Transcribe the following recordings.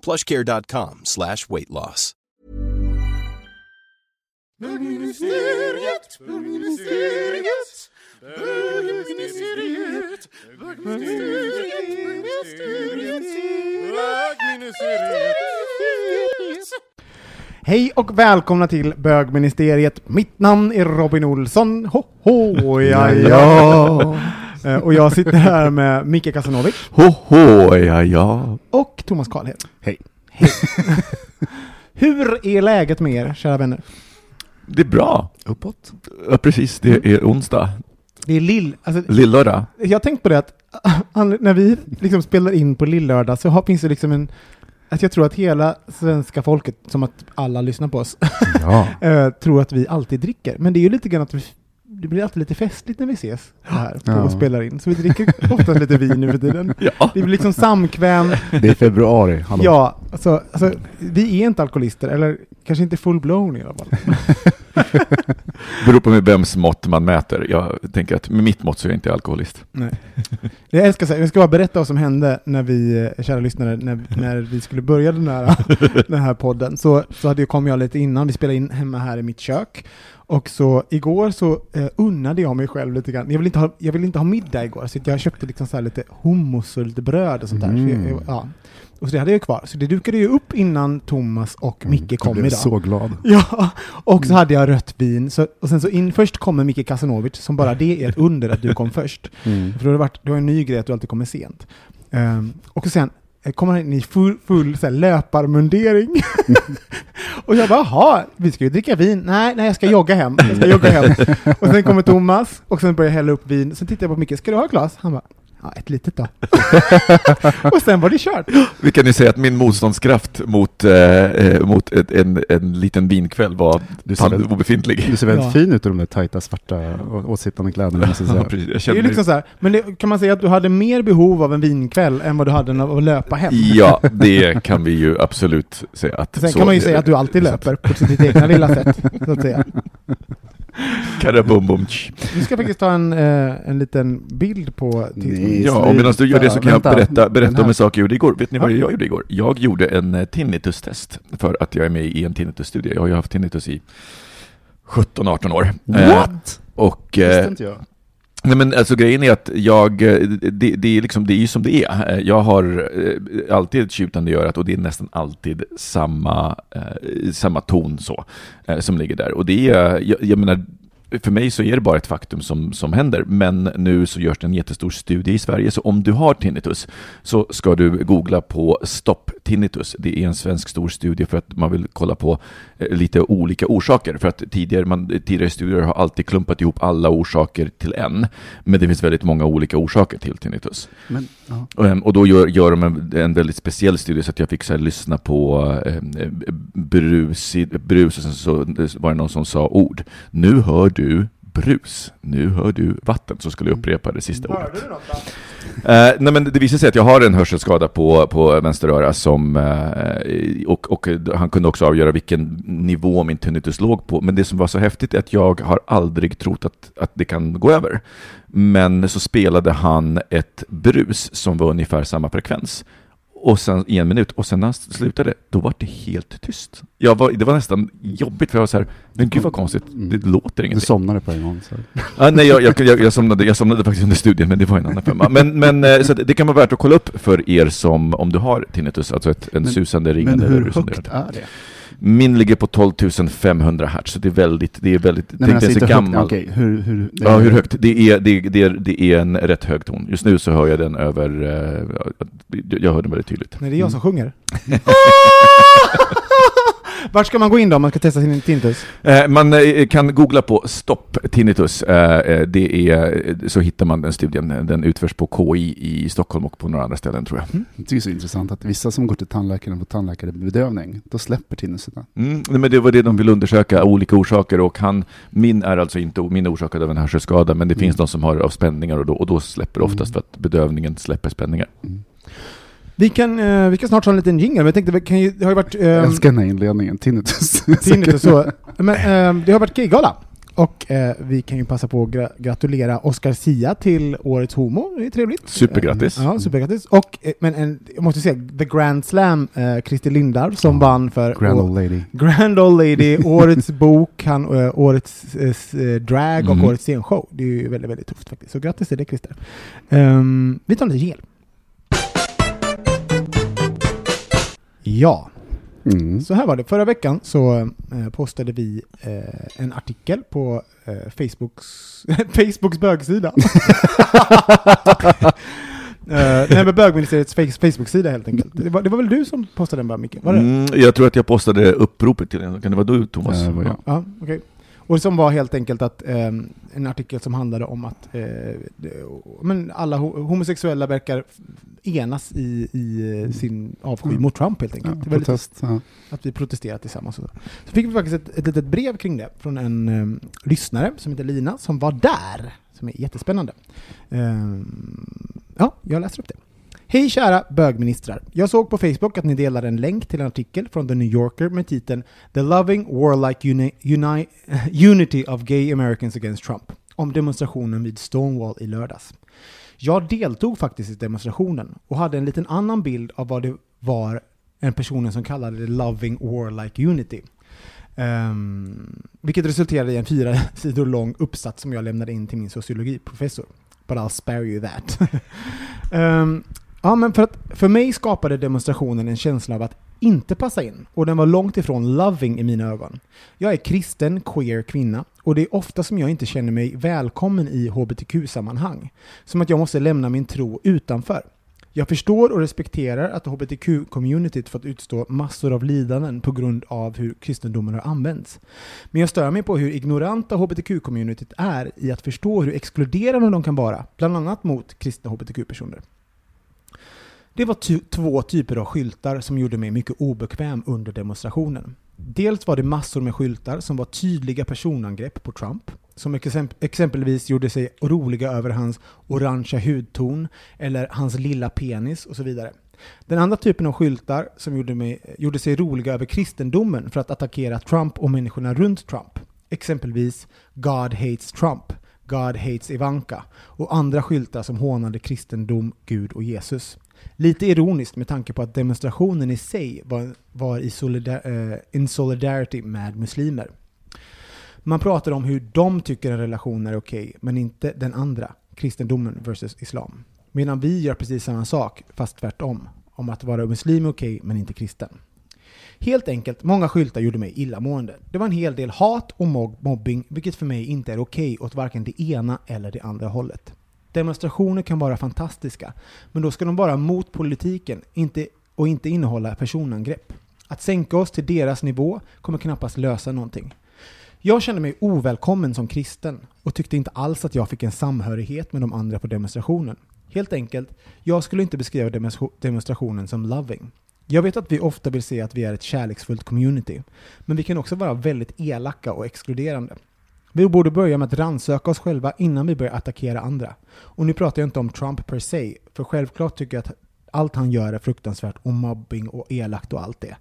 plushcare.com slash weight loss. Bögministeriet, bögministeriet, bögministeriet, bögministeriet. Hej och välkomna till bögministeriet. Mitt namn är Robin Olsson. Ho, ho, ja, ja. Eh, Och jag sitter här med Micke Kasanovic Ho, ho, ja, ja. och Thomas Karlhed. Hej. Hur är läget med er, kära vänner? Det är bra. Uppåt? Ja, precis. Det är onsdag. Det är lill... Alltså, Lillördag. jag har tänkt på det att när vi liksom spelar in på lillördag så har, finns det liksom en... Att jag tror att hela svenska folket, som att alla lyssnar på oss, Ja. eh, tror att vi alltid dricker. Men det är ju lite grann att vi, det blir alltid lite festligt när vi ses här på Ja. och spelar in. Så vi dricker ofta lite vin nu för tiden. Ja. Det blir liksom samkväm. Det är februari, hallå. Ja, alltså, alltså, vi är inte alkoholister, eller kanske inte full-blown i alla fall. Beror på med vems mått man mäter. Jag tänker att med mitt mått så är jag inte alkoholist. Nej. Jag älskar så här, jag ska bara berätta vad som hände när vi, eh, kära lyssnare, när, när vi skulle börja den här, den här podden. Så, så hade jag, kom jag lite innan, vi spelade in hemma här i mitt kök. Och så igår så eh, unnade jag mig själv lite grann. Jag ville inte ha, jag ville inte ha middag igår, så jag köpte liksom så här lite hummus och sånt där. Så jag, Mm. ja. Och så det hade jag kvar. Så det dukade ju upp innan Thomas och Micke kom jag blev idag. så glad. Ja, och så hade jag rött vin. Så, och sen så in, först kommer Micke Kasanovic, som bara det är ett under att du kom först. Mm. För det har varit, det var en ny grej att du alltid kommer sent. Ehm, och sen kommer han in i full, full så här, löparmundering. och jag bara, jaha, vi ska ju dricka vin. Nej, nej, jag ska jogga hem. Jag ska jogga hem. och sen kommer Thomas, och sen börjar jag hälla upp vin. Sen tittar jag på Micke, ska du ha ett glas? Han bara, ja, ett litet då. och sen var det kört. Vi kan ju säga att min motståndskraft mot, eh, eh, mot ett, en, en liten vinkväll var Du ser väl- obefintlig. Du ser väldigt Ja. fin ut i de där tajta svarta åtsittande kläderna, måste jag Ja, säga. precis. Jag Det är liksom så här, men det, kan man säga att du hade mer behov av en vinkväll än vad du hade av att löpa hem? Ja, det kan vi ju absolut säga att Sen så kan man ju säga att du alltid löper på sitt egna lilla sätt, så att säga. Karabum. Du ska faktiskt ta en, eh, en liten bild på Nej. Ja, och medan du gör det så kan jag berätta, berätta om en sak jag gjorde igår. Vet ni vad Ja. jag gjorde igår? Jag gjorde en eh, tinnitus-test för att jag är med i en tinnitus-studie. Jag har ju haft tinnitus i 17-18 år. Eh, What? och Visste eh, inte jag. Nej men alltså grejen är att jag, eh, det, det, är liksom, det är ju som det är. Eh, jag har eh, alltid ett tjutande i örat och det är nästan alltid samma, samma ton så, som ligger där. Och det är, jag, jag menar, för mig så är det bara ett faktum som, som händer, men nu så görs det en jättestor studie i Sverige, så om du har tinnitus så ska du googla på Stopp tinnitus. Det är en svensk stor studie för att man vill kolla på eh, lite olika orsaker, för att tidigare, man, tidigare studier har alltid klumpat ihop alla orsaker till en, men det finns väldigt många olika orsaker till tinnitus. Men, ja. Ehm, Och då gör, gör de en, en väldigt speciell studie så att jag fick så här, lyssna på eh, brus, i- brus och sen så var det någon som sa ord. Nu hör du brus, nu hör du vatten. Så skulle jag upprepa det sista ordet. du något? Eh, nej men det visade sig att jag har en hörselskada på, på vänster öra som, eh, och, och han kunde också avgöra vilken nivå min tinnitus låg på. Men det som var så häftigt är att jag har aldrig trott att, att det kan gå över. Men så spelade han ett brus som var ungefär samma frekvens. Och sen i en minut, och sen när han slutade, då var det helt tyst. Jag var, det var nästan jobbigt, för jag var så här, men gud vad konstigt, det låter Du ingenting. somnade på en gång. Så. Ah, nej, jag, jag, jag, jag, somnade, jag somnade faktiskt under studien, men det var en annan femma. Men, men eh, så det kan vara värt att kolla upp för er som, om du har tinnitus, alltså ett, en Men- susande, Men ringande hur rusande högt är det? Min ligger på 12 500 hertz, så det är väldigt, det är väldigt, Nej, är alltså inte inte ens högt, gammal. okej, hur, hur, Ja, hur högt? Det är, det, är- det, är, det är en rätt hög ton. Just nu så hör jag den över, eh, jag hör den väldigt tydligt. Nej, det är jag som sjunger. Vart ska man gå in då om man ska testa sin tinnitus? Eh, Man eh, kan googla på Stopp Tinnitus. Eh, eh, Det är, så hittar man den studien. Den utförs på KI i Stockholm och på några andra ställen tror jag. Det är så intressant att vissa som går till tandläkaren och får tandläkarbedövning, då släpper tinnitusarna. Mm, nej, men det var det de ville undersöka, olika orsaker och han, min är alltså inte min är orsakad av en hörselskada men det Mm. finns de som har av spänningar och då, och då släpper det oftast Mm. för att bedövningen släpper spänningar. Mm. Vi kan, eh, vi kan snart ha en liten jingle, men jag tänkte, vi kan ju, det har ju varit... Jag ehm, älskar den här inledningen, tinnitus. tinnitus så. Men ehm, det har varit gaygala. Och eh, vi kan ju passa på att gra- gratulera Oscar Sia till Årets Homo, det är trevligt. Supergrattis. Eh, Ja, supergrattis. Och, eh, men en, jag måste säga, The Grand Slam, eh, Christer Lindarw, som Ja, vann för Grand old lady. Grand Old Lady, Årets bok, han, eh, Årets eh, s- eh, drag och Mhm. Årets scenshow. Det är ju väldigt, väldigt tufft faktiskt. Så grattis till det Christer. Um, vi tar lite gel. Ja, Mm. så här var det. Förra veckan så eh, postade vi eh, en artikel på eh, Facebooks, Facebooks bögsida. Eh, nej men bögministeriets face- Facebook-sida helt enkelt. Det var, det var väl du som postade den bara Micke? Var det? Mm, jag tror att jag postade uppropet till den. Kan det vara du Thomas? Ja, det var jag. Ja, okej. Och som var helt enkelt att ehm, en artikel som handlade om att eh, men alla ho- homosexuella verkar enas i, i eh, sin avsky Mm. mot Trump helt enkelt. Ja, protest. Ja. att vi protesterar tillsammans. Så. så fick vi faktiskt ett, ett litet brev kring det från en um, lyssnare som heter Lina, som var där, som är jättespännande. Ehm, ja, jag läser upp det. Hej kära bögministrar. Jag såg på Facebook att ni delade en länk till en artikel från The New Yorker med titeln The Loving Warlike Uni- Uni- Unity of Gay Americans Against Trump om demonstrationen vid Stonewall i lördags. Jag deltog faktiskt i demonstrationen och hade en liten annan bild av vad det var en personen som kallade det Loving Warlike Unity. Um, vilket resulterade i en fyra sidor lång uppsats som jag lämnade in till min sociologiprofessor. But I'll spare you that. um, ja, men för, att, för mig skapade demonstrationen en känsla av att inte passa in och den var långt ifrån loving i mina ögon. Jag är kristen, queer kvinna och det är ofta som jag inte känner mig välkommen i hbtq-sammanhang. Som att jag måste lämna min tro utanför. Jag förstår och respekterar att hbtq-communityt fått utstå massor av lidanden på grund av hur kristendomen har använts. Men jag stör mig på hur ignoranta hbtq-communityt är i att förstå hur exkluderande de kan vara, bland annat mot kristna hbtq-personer. Det var ty- två typer av skyltar som gjorde mig mycket obekväm under demonstrationen. Dels var det massor med skyltar som var tydliga personangrepp på Trump, som exemp- exempelvis gjorde sig roliga över hans orangea hudton eller hans lilla penis och så vidare. Den andra typen av skyltar som gjorde, mig, gjorde sig roliga över kristendomen för att attackera Trump och människorna runt Trump. Exempelvis God hates Trump, God hates Ivanka och andra skyltar som hånade kristendom, Gud och Jesus. Lite ironiskt med tanke på att demonstrationen i sig var, var i solidar, eh, in solidarity med muslimer. Man pratar om hur de tycker en relation är okej, men inte den andra, kristendomen versus islam. Medan vi gör precis samma sak, fast tvärtom. Om att vara muslim är okej, men inte kristen. Helt enkelt, många skyltar gjorde mig illamående. Det var en hel del hat och mobbing, vilket för mig inte är okej åt varken det ena eller det andra hållet. Demonstrationer kan vara fantastiska, men då ska de vara mot politiken inte, och inte innehålla personangrepp. Att sänka oss till deras nivå kommer knappast lösa någonting. Jag kände mig ovälkommen som kristen och tyckte inte alls att jag fick en samhörighet med de andra på demonstrationen. Helt enkelt, jag skulle inte beskriva demonstrationen som loving. Jag vet att vi ofta vill se att vi är ett kärleksfullt community, men vi kan också vara väldigt elaka och exkluderande. Vi borde börja med att ransöka oss själva innan vi börjar attackera andra. Och nu pratar jag inte om Trump per se, för självklart tycker jag att allt han gör är fruktansvärt och mobbing och elakt och allt det.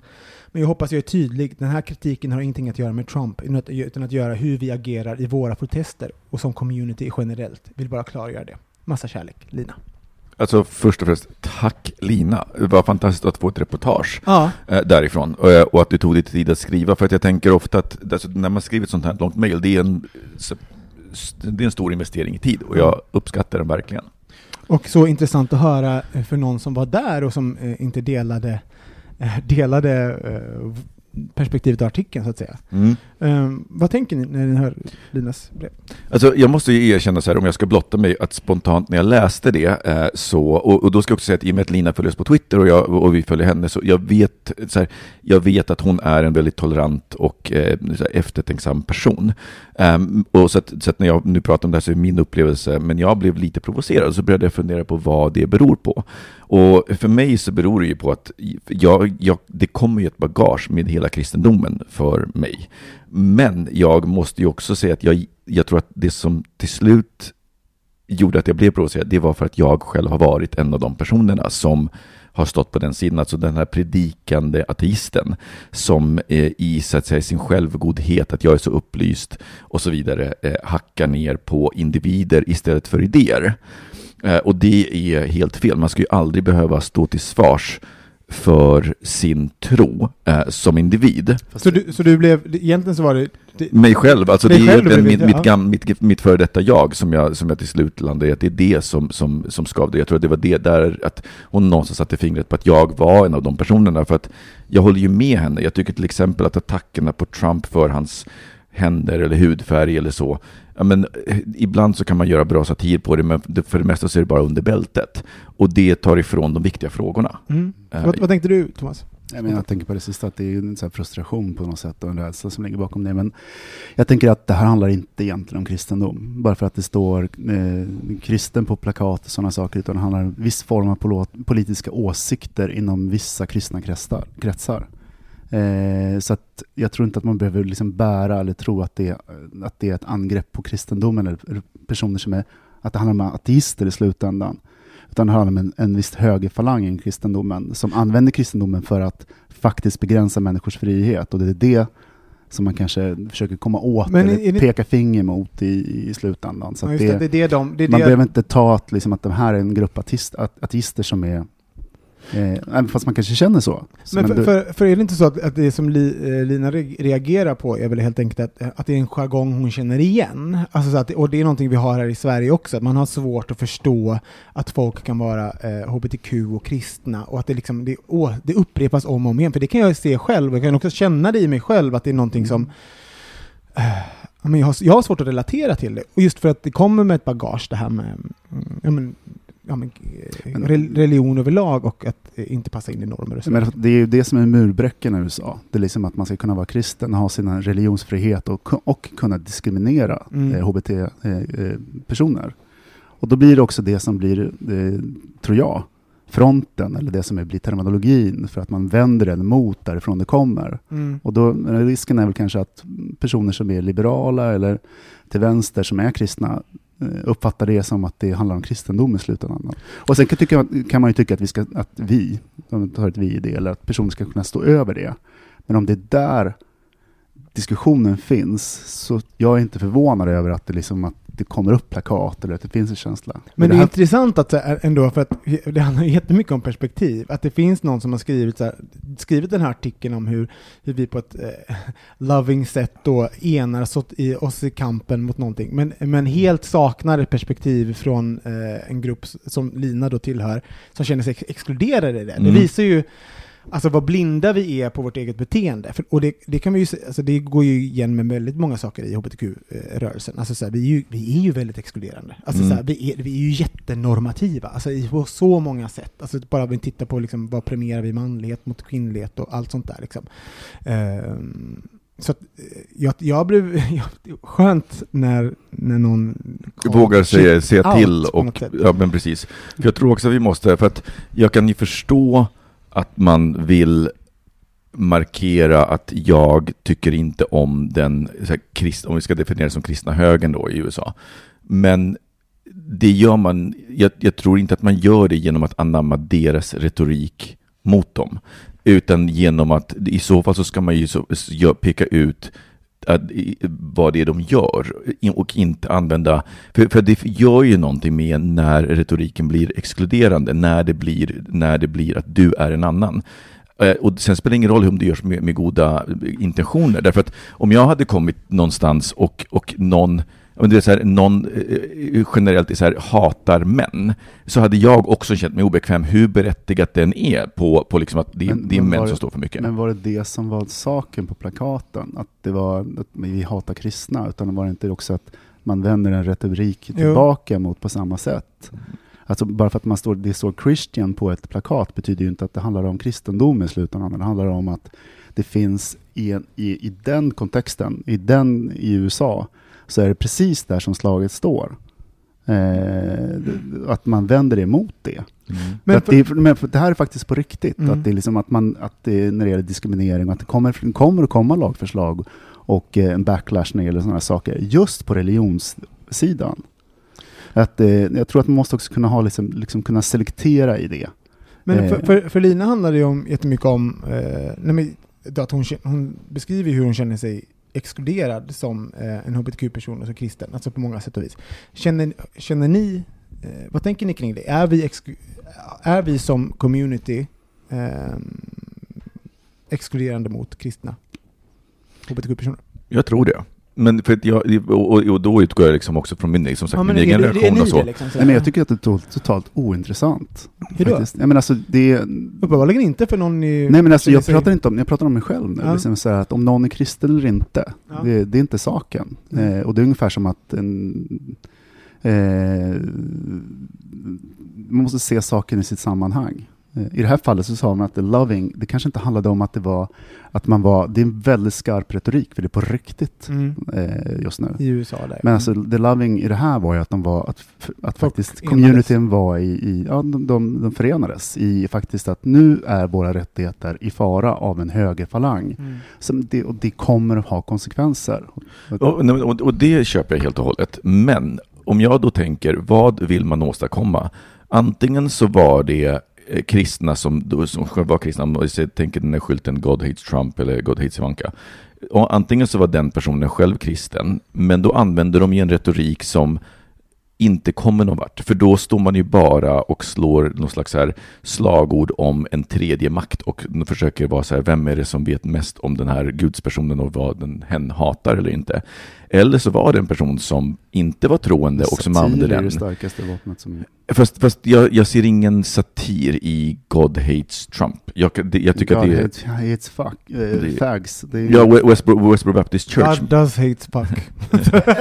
Men jag hoppas jag är tydlig, den här kritiken har ingenting att göra med Trump, utan att göra hur vi agerar i våra protester och som community generellt. Vill bara klargöra det. Massa kärlek, Lina. Alltså först och främst, tack Lina. Det var fantastiskt att få ett reportage Ja, eh, därifrån eh, och att du tog dig tid att skriva. För att jag tänker ofta att alltså, när man skriver ett sånt här långt mejl, det, är en- det är en stor investering i tid och jag uppskattar den verkligen. och så intressant att höra eh, för någon som var där och som eh, inte delade, eh, delade eh, perspektivet av artikeln så att säga. Mm. Ehm, vad tänker ni när ni hör Linas brev? Alltså, jag måste ju erkänna så här, om jag ska blotta mig, att spontant när jag läste det, eh, så, och, och då ska jag också säga att i och med att Lina följer oss på Twitter och, jag, och vi följer henne, så jag vet, så här, jag vet att hon är en väldigt tolerant och eh, här, eftertänksam person. Ehm, och så att, så att när jag nu pratar om det här så är min upplevelse, men jag blev lite provocerad, så började jag fundera på vad det beror på. Och för mig så beror det ju på att jag, jag, det kommer ju ett bagage med hela kristendomen för mig. Men jag måste ju också säga att jag, jag tror att det som till slut gjorde att jag blev provocerad, det var för att jag själv har varit en av de personerna som har stått på den sidan, alltså den här predikande ateisten som eh, i så att säga, sin självgodhet, att jag är så upplyst och så vidare, eh, hackar ner på individer istället för idéer. Eh, och det är helt fel. Man ska ju aldrig behöva stå till svars för sin tro eh, som individ. Så du, så du blev, egentligen så var det... det Mig själv, alltså det är själv den, mitt, mitt, ja. gam, mitt, mitt före detta jag som jag, som jag till slut landade i, att det är det som, som, som skavde. Jag tror att det var det där, att hon någonstans satte fingret på att jag var en av de personerna, för att jag håller ju med henne. Jag tycker till exempel att attackerna på Trump för hans händer eller hudfärg eller så, ja, men, eh, ibland så kan man göra bra satir på det, men för det mesta så är det bara under bältet. Och det tar ifrån de viktiga frågorna. Mm. Eh, Vad, vad tänkte du, Thomas? Jag, menar, jag tänker på det sista, att det är en här frustration på något sätt och en rädsla som ligger bakom det. Men jag tänker att det här handlar inte egentligen om kristendom, bara för att det står eh, kristen på plakat och sådana saker, utan det handlar om viss form av politiska åsikter inom vissa kristna kretsar. Eh, så att jag tror inte att man behöver liksom bära eller tro att det, att det är ett angrepp på kristendomen eller personer som är, att det handlar om ateister i slutändan. Utan det handlar om en, en viss högerfalang i kristendomen som använder kristendomen för att faktiskt begränsa människors frihet. Och det är det som man kanske försöker komma åt Men eller det- peka finger mot i, i slutändan. Så Ja, det, det, det är det de... Man behöver inte ta att, liksom, att de här är en grupp ateist, at, ateister som är Eh, fast man kanske känner så. Men för, för, för är det inte så att, att det som Li, eh, Lina re- reagerar på är väl helt enkelt att, att det är en jargong hon känner igen? Alltså så att, och det är någonting vi har här i Sverige också, att man har svårt att förstå att folk kan vara eh, hbtq och kristna och att det, liksom, det, åh, det upprepas om och om igen. För det kan jag se själv, och jag kan också känna det i mig själv att det är någonting som eh, men jag, har, jag har svårt att relatera till det. Och just för att det kommer med ett bagage det här med mm, ja, men, ja, men, eh, Men- rel- religion överlag och att eh, inte passa in i normer och så. Men det är ju det som är murbräckan i USA. Det är liksom att man ska kunna vara kristen, ha sin religionsfrihet och, och kunna diskriminera Mm. eh, HBT-personer. och då blir det också det som blir, eh, tror jag, fronten, eller det som är, blir terminologin, för att man vänder den mot därifrån det kommer. Mm. Och då, risken är väl kanske att personer som är liberala eller till vänster som är kristna eh, Eh, uppfattar det som att det handlar om kristendom i slutändan. Och sen kan, tycka, kan man ju tycka att vi, ska, att vi, om vi tar ett vi i det, eller att personer ska kunna stå över det. Men om det är där diskussionen finns, så jag är inte förvånad över att det, liksom, att det kommer upp plakat eller att det finns en känsla. Men det är här, intressant att ändå, för att det handlar jättemycket om perspektiv, att det finns någon som har skrivit, här, skrivit den här artikeln om hur, hur vi på ett eh, loving sätt då enar i, oss i kampen mot någonting, men, men helt saknar ett perspektiv från eh, en grupp som Lina då tillhör, som känner sig ex- exkluderade i det. Det Mm. visar ju Alltså vad blinda vi är på vårt eget beteende. För, och det, det kan vi ju alltså det går ju igen med väldigt många saker i hbtq-rörelsen. Alltså så här, vi, är ju, vi är ju väldigt exkluderande. Alltså Mm. så här, vi, är, vi är ju jättenormativa, alltså i, på så många sätt. Alltså bara vi tittar på liksom, vad premierar vi manlighet mot kvinnlighet och allt sånt där. Liksom. Ehm, så att, eh, jag, jag blev jag, skönt när, när någon vågar säga, säga till och, ja men precis. För jag tror också att vi måste, för att jag kan ju förstå att man vill markera att jag tycker inte om den, så här, krist, om vi ska definiera det som kristna högern då i USA. Men det gör man, jag, jag tror inte att man gör det genom att anamma deras retorik mot dem. Utan genom att, i så fall så ska man ju så, peka ut vad det är de gör och inte använda, för, för det gör ju någonting med när retoriken blir exkluderande, när det blir, när det blir att du är en annan. Eh, och sen spelar det ingen roll om det görs med, med goda intentioner, därför att om jag hade kommit någonstans och, och någon om du vet, så här, någon eh, generellt är så här, hatar män, så hade jag också känt mig obekväm hur berättigat den är på, på liksom att det, Men- det är män var som det- står för mycket. Men var det det som var saken på plakaten? Att det var att vi hatar kristna? Utan var det inte också att man vänder en retorik Jo. tillbaka mot på samma sätt? Alltså bara för att man står, det står Christian på ett plakat betyder ju inte att det handlar om kristendom i slutändan. Det handlar om att det finns i, en, i, i den kontexten, i den i USA, så är det precis där som slaget står. Eh, att man vänder emot det. Mm. Men för- det, är- men för det här är faktiskt på riktigt. Mm. Att det är liksom att man, att det, när det gäller diskriminering, att det kommer, kommer att komma lagförslag och eh, en backlash när det gäller sådana här saker, just på religionssidan. Att, eh, jag tror att man måste också kunna, ha liksom, liksom kunna selektera i det. Men för, Eh. för, för Lina handlar det ju om, jättemycket om eh, nej men, att hon, hon beskriver hur hon känner sig exkluderad som eh, en hbtq-person alltså kristen, alltså på många sätt och vis. Känner, känner ni, eh, vad tänker ni kring det? Är vi, är vi som community eh, exkluderande mot kristna hbtq-personer? Jag tror det. Men för att jag, och, och, då utgår jag liksom också från min, som sagt, min är, egen är, är ni och så. liksom? Nej, men jag tycker att det är to- totalt ointressant. Hur då? faktiskt. Jag menar, alltså, det, Uppenbarligen inte för någon i... Nej men alltså jag pratar inte om, jag pratar om mig själv nu. Ja. Liksom så här att om någon är kristen eller inte, Ja. det, det är inte saken. Mm. Eh, och det är ungefär som att en, eh, man måste se saken i sitt sammanhang. Eh, I det här fallet så sa man att the loving, det kanske inte handlade om att det var, att man var, det är en väldigt skarp retorik, för det är på riktigt Mm, eh, just nu. I USA där. Men alltså the loving i det här var ju att de var, att, att Folk faktiskt enades. communityn var i, i ja de, de, de förenades i faktiskt att nu är våra rättigheter i fara av en högerfalang. Mm. Som det, och det kommer att ha konsekvenser. Och, och, och det köper jag helt och hållet. Men om jag då tänker, vad vill man åstadkomma? Antingen så var det Eh, kristna som, som själva var kristna, om jag tänker den där skylten God hates Trump eller God hates Ivanka. Och antingen så var den personen själv kristen, men då använde de ju en retorik som inte kommer någon vart. För då står man ju bara och slår någon slags här slagord om en tredje makt och försöker vara så här, vem är det som vet mest om den här gudspersonen och vad den, hen hatar eller inte. Eller så var det en person som inte var troende och som Satir använde är den. det starkaste vapnet som... Fast, fast jag, jag ser ingen satir i God hates Trump. Jag, det, jag tycker God att det är... hates, hates fuck, eh, Det- fags. Det är, Ja, We- Westboro, Westboro Baptist Church. God does hate fuck.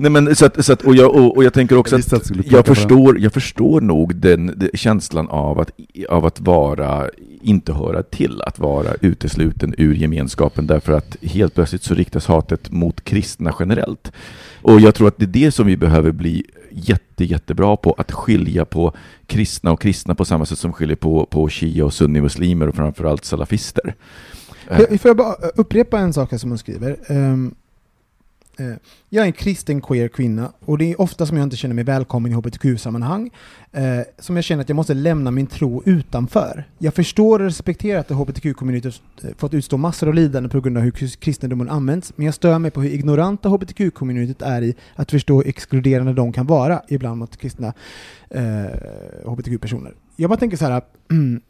Nej, men, så att, så att, och, jag, och, och jag tänker också Jag att att jag förstår, jag förstår nog den, den känslan av att, av att vara, inte höra till, att vara utesluten ur gemenskapen därför att helt plötsligt så riktas hatet mot kristna generellt. Och jag tror att det är det som vi behöver bli jätte, jättebra på, att skilja på kristna och kristna på samma sätt som skiljer på, på shia och sunnimuslimer och framförallt salafister. Får jag bara upprepa en sak här som hon skriver? Eh, Eh, jag är en kristen queer kvinna och det är ofta som jag inte känner mig välkommen i hbtq-sammanhang. Eh, som jag känner att jag måste lämna min tro utanför. Jag förstår och respekterar att hbtq-communityt eh, fått utstå massor av lidande på grund av hur kristendomen används, men jag stör mig på hur ignoranta hbtq-communityt är i att förstå hur exkluderande de kan vara ibland mot kristna eh, hbtq-personer. Jag bara tänker så här, mm,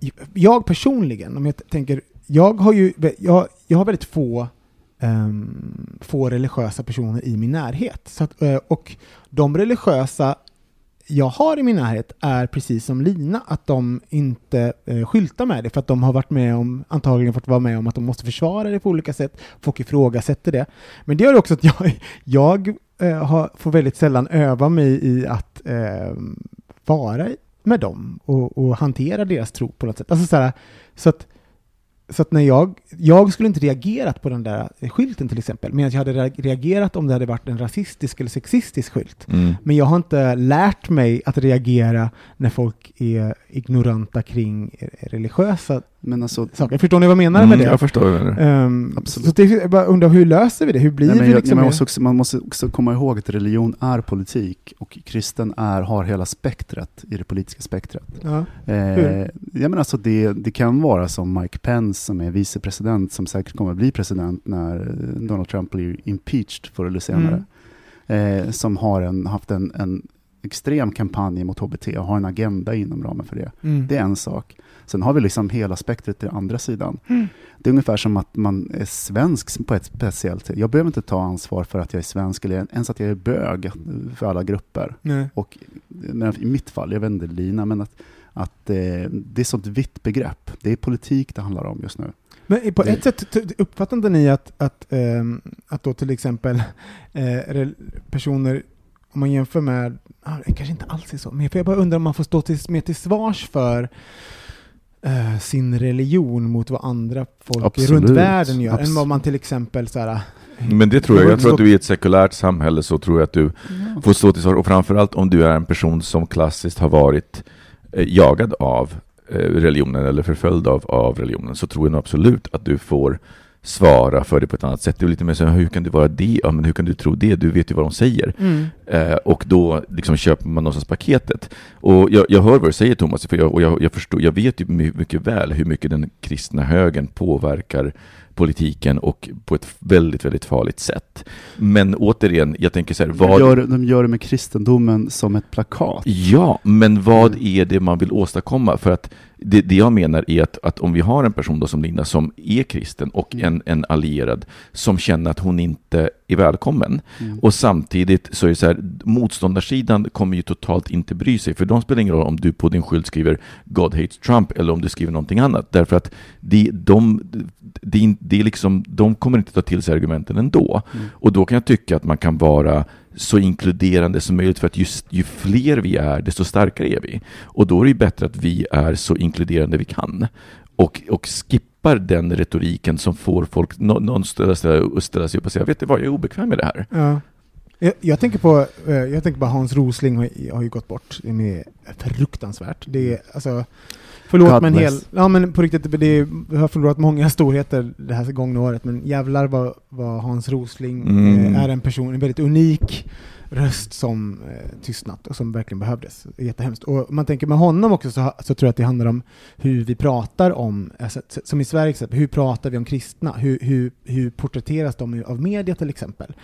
jag personligen, om jag tänker, jag har ju jag, jag har väldigt få, um, få religiösa personer i min närhet. Så att, uh, och de religiösa jag har i min närhet är precis som Lina, att de inte eh, skyltar med det för att de har varit med om, antagligen fått vara med om att de måste försvara det på olika sätt. Folk ifrågasätter det. Men det gör också att jag, jag eh, har, får väldigt sällan öva mig i att eh, vara med dem och, och hantera deras tro på något sätt. Alltså så, här, så att så att när jag, jag skulle inte reagerat på den där skylten till exempel, medan jag hade re- reagerat om det hade varit en rasistisk eller sexistisk skylt. Mm. Men jag har inte lärt mig att reagera när folk är ignoranta kring religiösa Men alltså, saker. Förstår ni vad jag menar Mm, med det? jag förstår vad du menar. Ehm, Absolut. Så det, jag bara undrar, hur löser vi det? Hur blir nej, men vi liksom... man, måste också, man måste också komma ihåg att religion är politik och kristen är, har hela spektrat i det politiska spektrat. ja. Eh, Hur? jag menar alltså det, det kan vara som Mike Pence som är vicepresident som säkert kommer att bli president när Donald Trump blir impeached förr eller senare. Mm. Eh, som har en, haft en, en extrem kampanj mot HBT och har en agenda inom ramen för det. Mm. Det är en sak. Sen har vi liksom hela spektret till andra sidan. Mm. Det är ungefär som att man är svensk på ett speciellt sätt. Jag behöver inte ta ansvar för att jag är svensk eller ens att jag är bög för alla grupper. Nej. Och i mitt fall, jag vet inte Lina, men att, att eh, det är sånt vitt begrepp. Det är politik det handlar om just nu. Men på ett sätt inte ni att, att, ehm, att då till exempel eh, personer, om man jämför med, ah, det kanske inte alls är så, men jag bara undrar om man får stå till, mer till svars för eh, sin religion mot vad andra folk Absolut. runt världen gör, än Absolut. vad man till exempel så här, Men det tror jag. Jag tror att du i ett sekulärt samhälle så tror jag att du får stå till svars. Och framförallt om du är en person som klassiskt har varit eh, jagad av eh, religionen eller förföljd av, av religionen så tror jag nog absolut att du får svara för det på ett annat sätt. Det är lite mer så hur kan du vara det? Ja, men hur kan du tro det? Du vet ju vad de säger. Eh, och då liksom köper man någonstans paketet. Och jag, jag hör vad du säger Thomas, för jag, och jag, jag, förstår, jag vet ju my- mycket väl hur mycket den kristna högern påverkar politiken och på ett väldigt, väldigt farligt sätt. Men återigen, jag tänker så här, De, vad... gör, de gör det med kristendomen som ett plakat. Ja, men vad är det man vill åstadkomma? För att det, det jag menar är att, att om vi har en person då som Linda som är kristen och en, en allierad som känner att hon inte är välkommen Mm. och samtidigt så är det så här, motståndarsidan kommer ju totalt inte bry sig, för de spelar ingen roll om du på din skylt skriver God hates Trump eller om du skriver någonting annat, därför att de, de, det är liksom, de kommer inte ta till sig argumenten ändå. Mm. Och då kan jag tycka att man kan vara så inkluderande som möjligt för att just, ju fler vi är, desto starkare är vi. Och då är det bättre att vi är så inkluderande vi kan. Och, och skippar den retoriken som får folk, nå- någon ställa, sig upp och säga, vet du vad, jag är obekväm med det här. Ja. Jag, jag, tänker på, eh, jag tänker på Hans Rosling har, har ju gått bort. Det är fruktansvärt. Det är, alltså, förlåt God men hel, ja men på riktigt, det är, jag har förlorat många storheter det här gångna året, men jävlar vad, vad Hans Rosling Mm. eh, är en person, en väldigt unik röst som eh, tystnat och som verkligen behövdes. Jättehemskt. Och man tänker med honom också så, så tror jag att det handlar om hur vi pratar om, alltså, som i Sverige, exempel, hur pratar vi om kristna? Hur, hur, hur porträtteras de av media till exempel?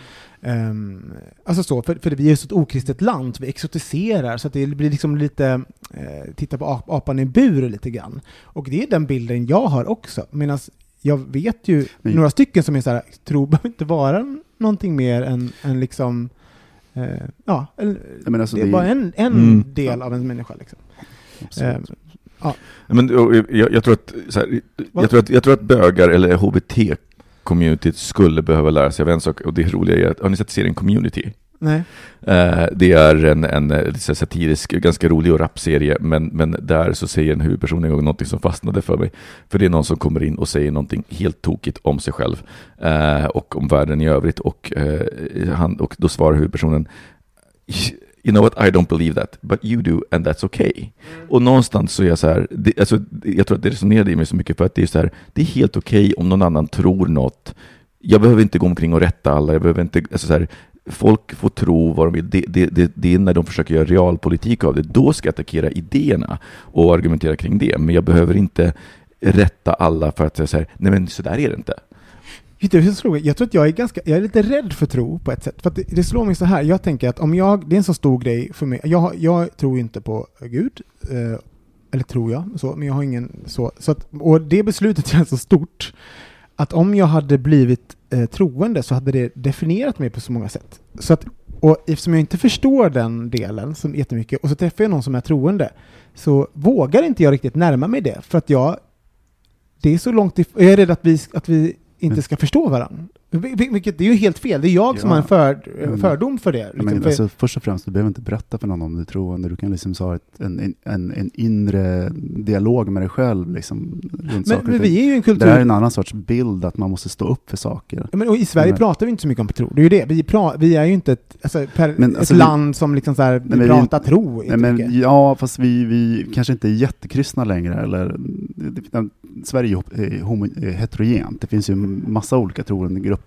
Um, alltså så, för, för vi är så ett okristet land, vi exotiserar, så att det blir liksom lite, eh, titta på ap apan i en bur lite grann. Och det är den bilden jag har också, medan jag vet ju Men- några stycken som är så här, tro behöver inte vara någonting mer än, än liksom, eh, ja, alltså, det är det- bara en, en Mm. del av en människa liksom. Men jag, jag, tror att, så här, Vad- jag, tror att, jag tror att bögar eller HBT-communityt skulle behöva lära sig av en sak, och det roliga är att, har ni sett serien Community? Nej. Eh, det är en, en eh, satirisk, ganska rolig och rapp serie, men, men där så säger en huvudperson en gång någonting som fastnade för mig. För det är någon som kommer in och säger någonting helt tokigt om sig själv eh, och om världen i övrigt. Och, han, och då svarar huvudpersonen You know what, I don't believe that, but you do and that's okay. Och någonstans så är jag så här, det, alltså, jag tror att det resonerade i mig så mycket för att det är så här, det är helt okej om någon annan tror något. Jag behöver inte gå omkring och rätta alla, jag behöver inte, alltså så här, folk får tro vad de vill. Det, det, det, det är när de försöker göra realpolitik av det, då ska jag attackera idéerna och argumentera kring det. Men jag behöver inte rätta alla för att säga så här, nej men så där är det inte. Jag, jag tror att jag är ganska, jag är lite rädd för tro på ett sätt. För att det, det slår mig så här, jag tänker att om jag, det är en så stor grej för mig, jag, jag tror inte på Gud, eh, eller tror jag, så, men jag har ingen så. så att, och det beslutet känns så stort, att om jag hade blivit eh, troende så hade det definierat mig på så många sätt. Så att, och eftersom jag inte förstår den delen så jättemycket, och så träffar jag någon som är troende, så vågar inte jag riktigt närma mig det, för att jag, det är så långt if- jag är rädd att vi, att vi inte Men- ska förstå varandra. Vil- vil- Vilket det är ju helt fel, det är jag som Ja. har en för, Men- fördom för det. Liksom, men, alltså, först och främst, du behöver inte berätta för någon om du är troende. Du kan liksom ha ett, en, en, en, inre dialog med dig själv. Liksom, runt men, men vi är ju en Det kultur... där är en annan sorts bild, att man måste stå upp för saker. Ja, men, och I Sverige Men- pratar vi inte så mycket om tro. Det är ju det. Vi, pra, vi är ju inte ett, alltså, per, Men, ett alltså, vi- land som liksom så här, vi men vi- pratar tro. Nej, men, ja, fast vi, vi kanske inte är jättekristna längre. Eller, det- det- Sverige är eh, homo, eh, heterogent. Det finns ju massa olika troende grupper.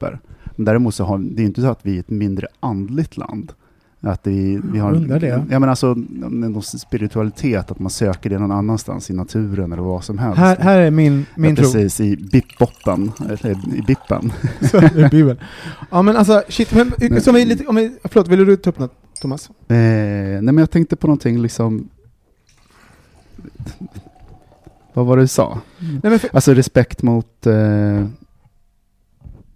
Men däremot så har det är inte så att vi är ett mindre andligt land. Att vi, vi har, undrar det. Ja, men alltså, någon spiritualitet, att man söker det någon annanstans i naturen eller vad som helst. Här, här är min, min ja, tro. Precis, i bipboppen, eller i bippen. Så, är Bibeln. Ja men alltså, shit. Men, som vi lite, om vi, förlåt, vill du ta upp något? Thomas? Eh, nej men jag tänkte på någonting liksom... Vad var det du sa? Nej, men för, Alltså respekt mot... Eh...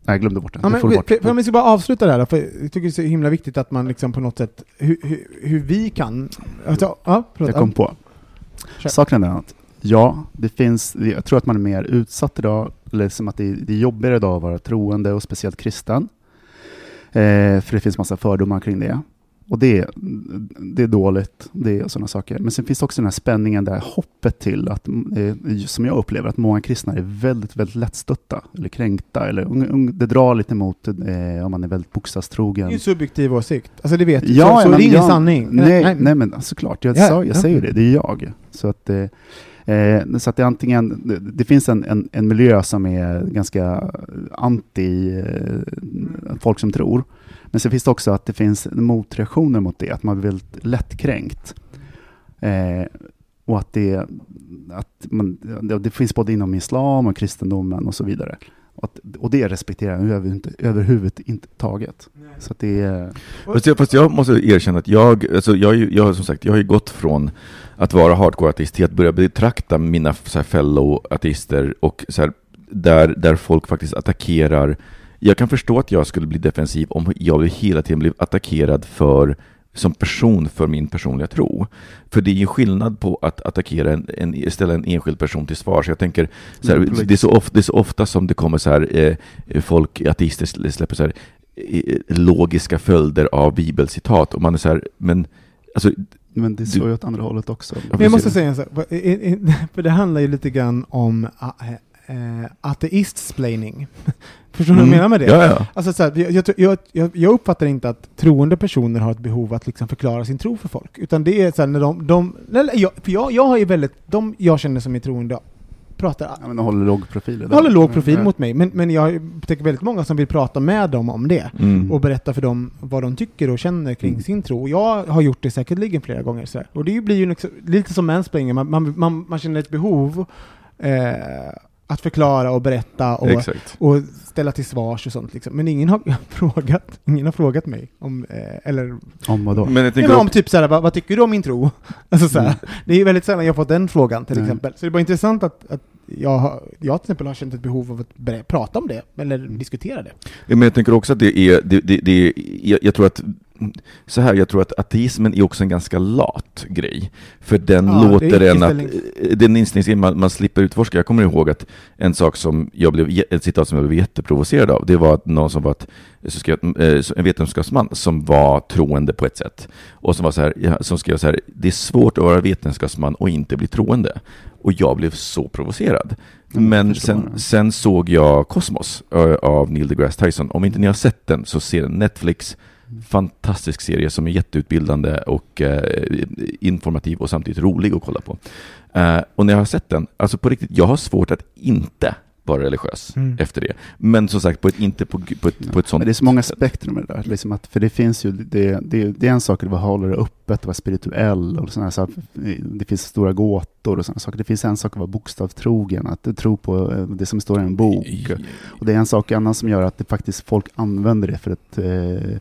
Nej, jag glömde bort det. ja, men, bort. för, för om vi ska bara avsluta det här då, för jag tycker det är så himla viktigt att man liksom på något sätt, hur, hur, hur vi kan... Alltså, ja, förlåt. Jag kom på. Är den att, ja, det finns, jag tror att man är mer utsatt idag, eller som att det, det är jobbigare idag att vara troende och speciellt kristen. Eh, för det finns massa fördomar kring det. Och det, det är dåligt, det är sådana saker. Men sen finns det också den här spänningen, där hoppet till att, eh, som jag upplever, att många kristna är väldigt, väldigt lättstötta eller kränkta. Eller, det drar lite emot eh, om man är väldigt Det bokstavstrogen. är ju en subjektiv åsikt. Alltså det vet du. Ja, så, så men det är ingen sanning. Nej, nej, men såklart, jag, Ja, sa, jag ja. säger det, det är jag. Så att, eh, eh, så att det är antingen, det, det finns en, en, en miljö som är ganska anti eh, folk som tror. Men sen finns det också att det finns motreaktioner mot det, att man blir väldigt lättkränkt. Eh, och att det, att man, det, det finns både inom islam och kristendomen och så vidare. Och, att, och det respekterar jag över, inte, överhuvudtaget inte taget. Så att det är... Fast jag, fast jag måste erkänna att jag, alltså jag, jag, som sagt, jag har ju gått från att vara hardcore-ateist till att börja betrakta mina så fellow-ateister och så här, där, där folk faktiskt attackerar. Jag kan förstå att jag skulle bli defensiv om jag hela tiden blev attackerad för som person för min personliga tro. För det är ju skillnad på att attackera en, en ställa en enskild person till svars. Jag tänker, så Mm, här, det, är så ofta, det är så ofta som det kommer så här, eh, folk, ateister sl- släpper så här, eh, logiska följder av bibelcitat och man är så här, men alltså, Men det slår ju åt andra hållet också. Men jag måste säga en sak, för- det handlar ju lite grann om uh, ateist-splaining. Förstår du vad jag menar med det? Ja, ja. Alltså så här, jag, jag, jag, uppfattar inte att troende personer har ett behov att liksom förklara sin tro för folk. Utan det är så här när de, de jag, för jag, jag har ju väldigt, de jag känner som är troende pratar, Ja, men de håller låg profil. de håller låg profil Ja. mot mig, men, men jag tänker väldigt många som vill prata med dem om det. Mm. Och berätta för dem vad de tycker och känner kring Mm. sin tro. Och jag har gjort det säkerligen flera gånger. Så här. Och det blir ju liksom, lite som mansplaining, man, man, man, man känner ett behov eh, att förklara och berätta och, Exakt. och ställa till svars och sånt. Liksom. Men ingen har frågat, ingen har frågat mig om, eh, eller Om vadå? Men jag tänker men om typ såhär, vad, vad tycker du om min tro? Alltså såhär, Mm. det är väldigt sällan jag fått den frågan till Nej. exempel. Så det är bara intressant att, att jag, har, jag till exempel har känt ett behov av att prata om det, eller Mm. diskutera det. men jag tänker också att det är, det, det, det är jag, jag tror att så här, jag tror att ateismen är också en ganska lat grej. För den Ja, låter en att, inställning. den inställningen man, man slipper utforska. Jag kommer ihåg att en sak som jag blev, ett citat som jag blev jätteprovocerad av, det var att någon som var ett, eh, en vetenskapsman som var troende på ett sätt. Och som var så här, som skrev så här, det är svårt att vara vetenskapsman och inte bli troende. Och jag blev så provocerad. Men sen, sen såg jag Cosmos ö, av Neil deGrasse Tyson. Om inte ni har sett den så se den. Netflix, fantastisk serie som är jätteutbildande och eh, informativ och samtidigt rolig att kolla på. Eh, och när jag har sett den, alltså på riktigt, jag har svårt att inte vara religiös Mm. efter det. Men som sagt, på ett, inte på, på ett, på ett sånt Men det är så många spektrum med det där. Liksom att, för det finns ju, det, det, det är en sak att hålla det öppet, att vara spirituell och sådana saker. Det finns stora gåtor och sådana saker. Det finns en sak att vara bokstavstrogen, att tro på eh, det som står i en bok. Och det är en sak annan som gör att det faktiskt folk använder det för att, eh,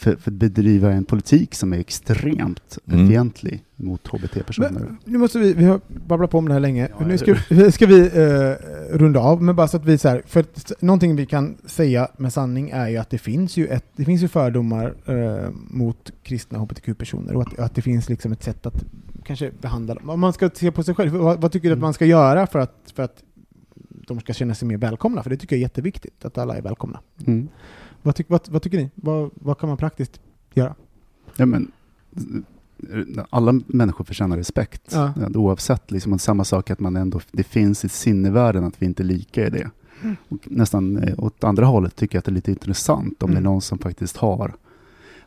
för, för att bedriva en politik som är extremt Mm. fientlig mot hbt-personer. Nu måste vi, vi har babblat på om det här länge. Ja, nu ska, vi- ska vi eh, runda av, men bara så att vi så här, för att, någonting vi kan säga med sanning är ju att det finns ju, ett, det finns ju fördomar eh, mot kristna hbtq-personer och att, att det finns liksom ett sätt att kanske behandla dem. Om man ska se på sig själv, vad, vad tycker du att man ska göra för att, för att de ska känna sig mer välkomna? För det tycker jag är jätteviktigt, att alla är välkomna. Mm. Vad, tyck, vad, vad tycker ni? Vad, vad kan man praktiskt göra? Ja, men, alla människor förtjänar respekt. Ja. Oavsett, liksom, och samma sak att man ändå, det finns i sinnevärlden att vi inte är lika i det. Mm. Och nästan eh, åt andra hållet tycker jag att det är lite intressant om det Mm. är någon som faktiskt har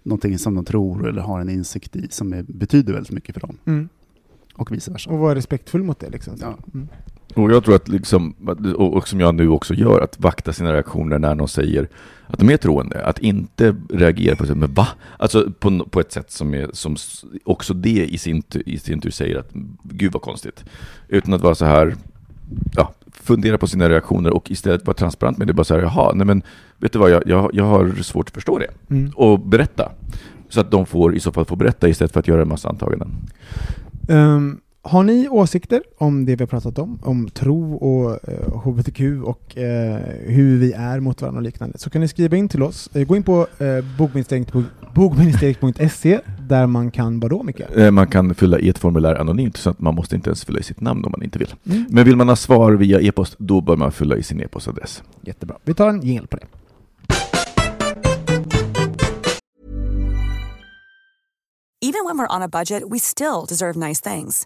någonting som de tror eller har en insikt i som är, betyder väldigt mycket för dem. Mm. Och vice versa. Och vara respektfull mot det liksom. Ja. Och jag tror att, liksom, och som jag nu också gör, att vakta sina reaktioner när någon säger att de är troende. Att inte reagera på det, men va? Alltså på, på ett sätt som, är, som också det i sin, i sin tur säger att gud vad konstigt. Utan att vara så här, ja, fundera på sina reaktioner och istället vara transparent med det. Bara så här, jaha, nej men vet du vad, jag, jag, jag har svårt att förstå det. Mm. Och berätta. Så att de får i så fall få berätta istället för att göra en massa antaganden. Ehm, har ni åsikter om det vi har pratat om, om tro och eh, hbtq och eh, hur vi är mot varandra och liknande, så kan ni skriva in till oss. Eh, gå in på eh, bogministeriet- bogministeriet.se där man kan vadå, Micke? Eh, Man kan fylla i ett formulär anonymt så att man måste inte ens fylla i sitt namn om man inte vill. Mm. Men vill man ha svar via e-post, då bör man fylla i sin e-postadress. Jättebra. Vi tar en jingel på det. Even when we're on a budget, we still deserve nice things.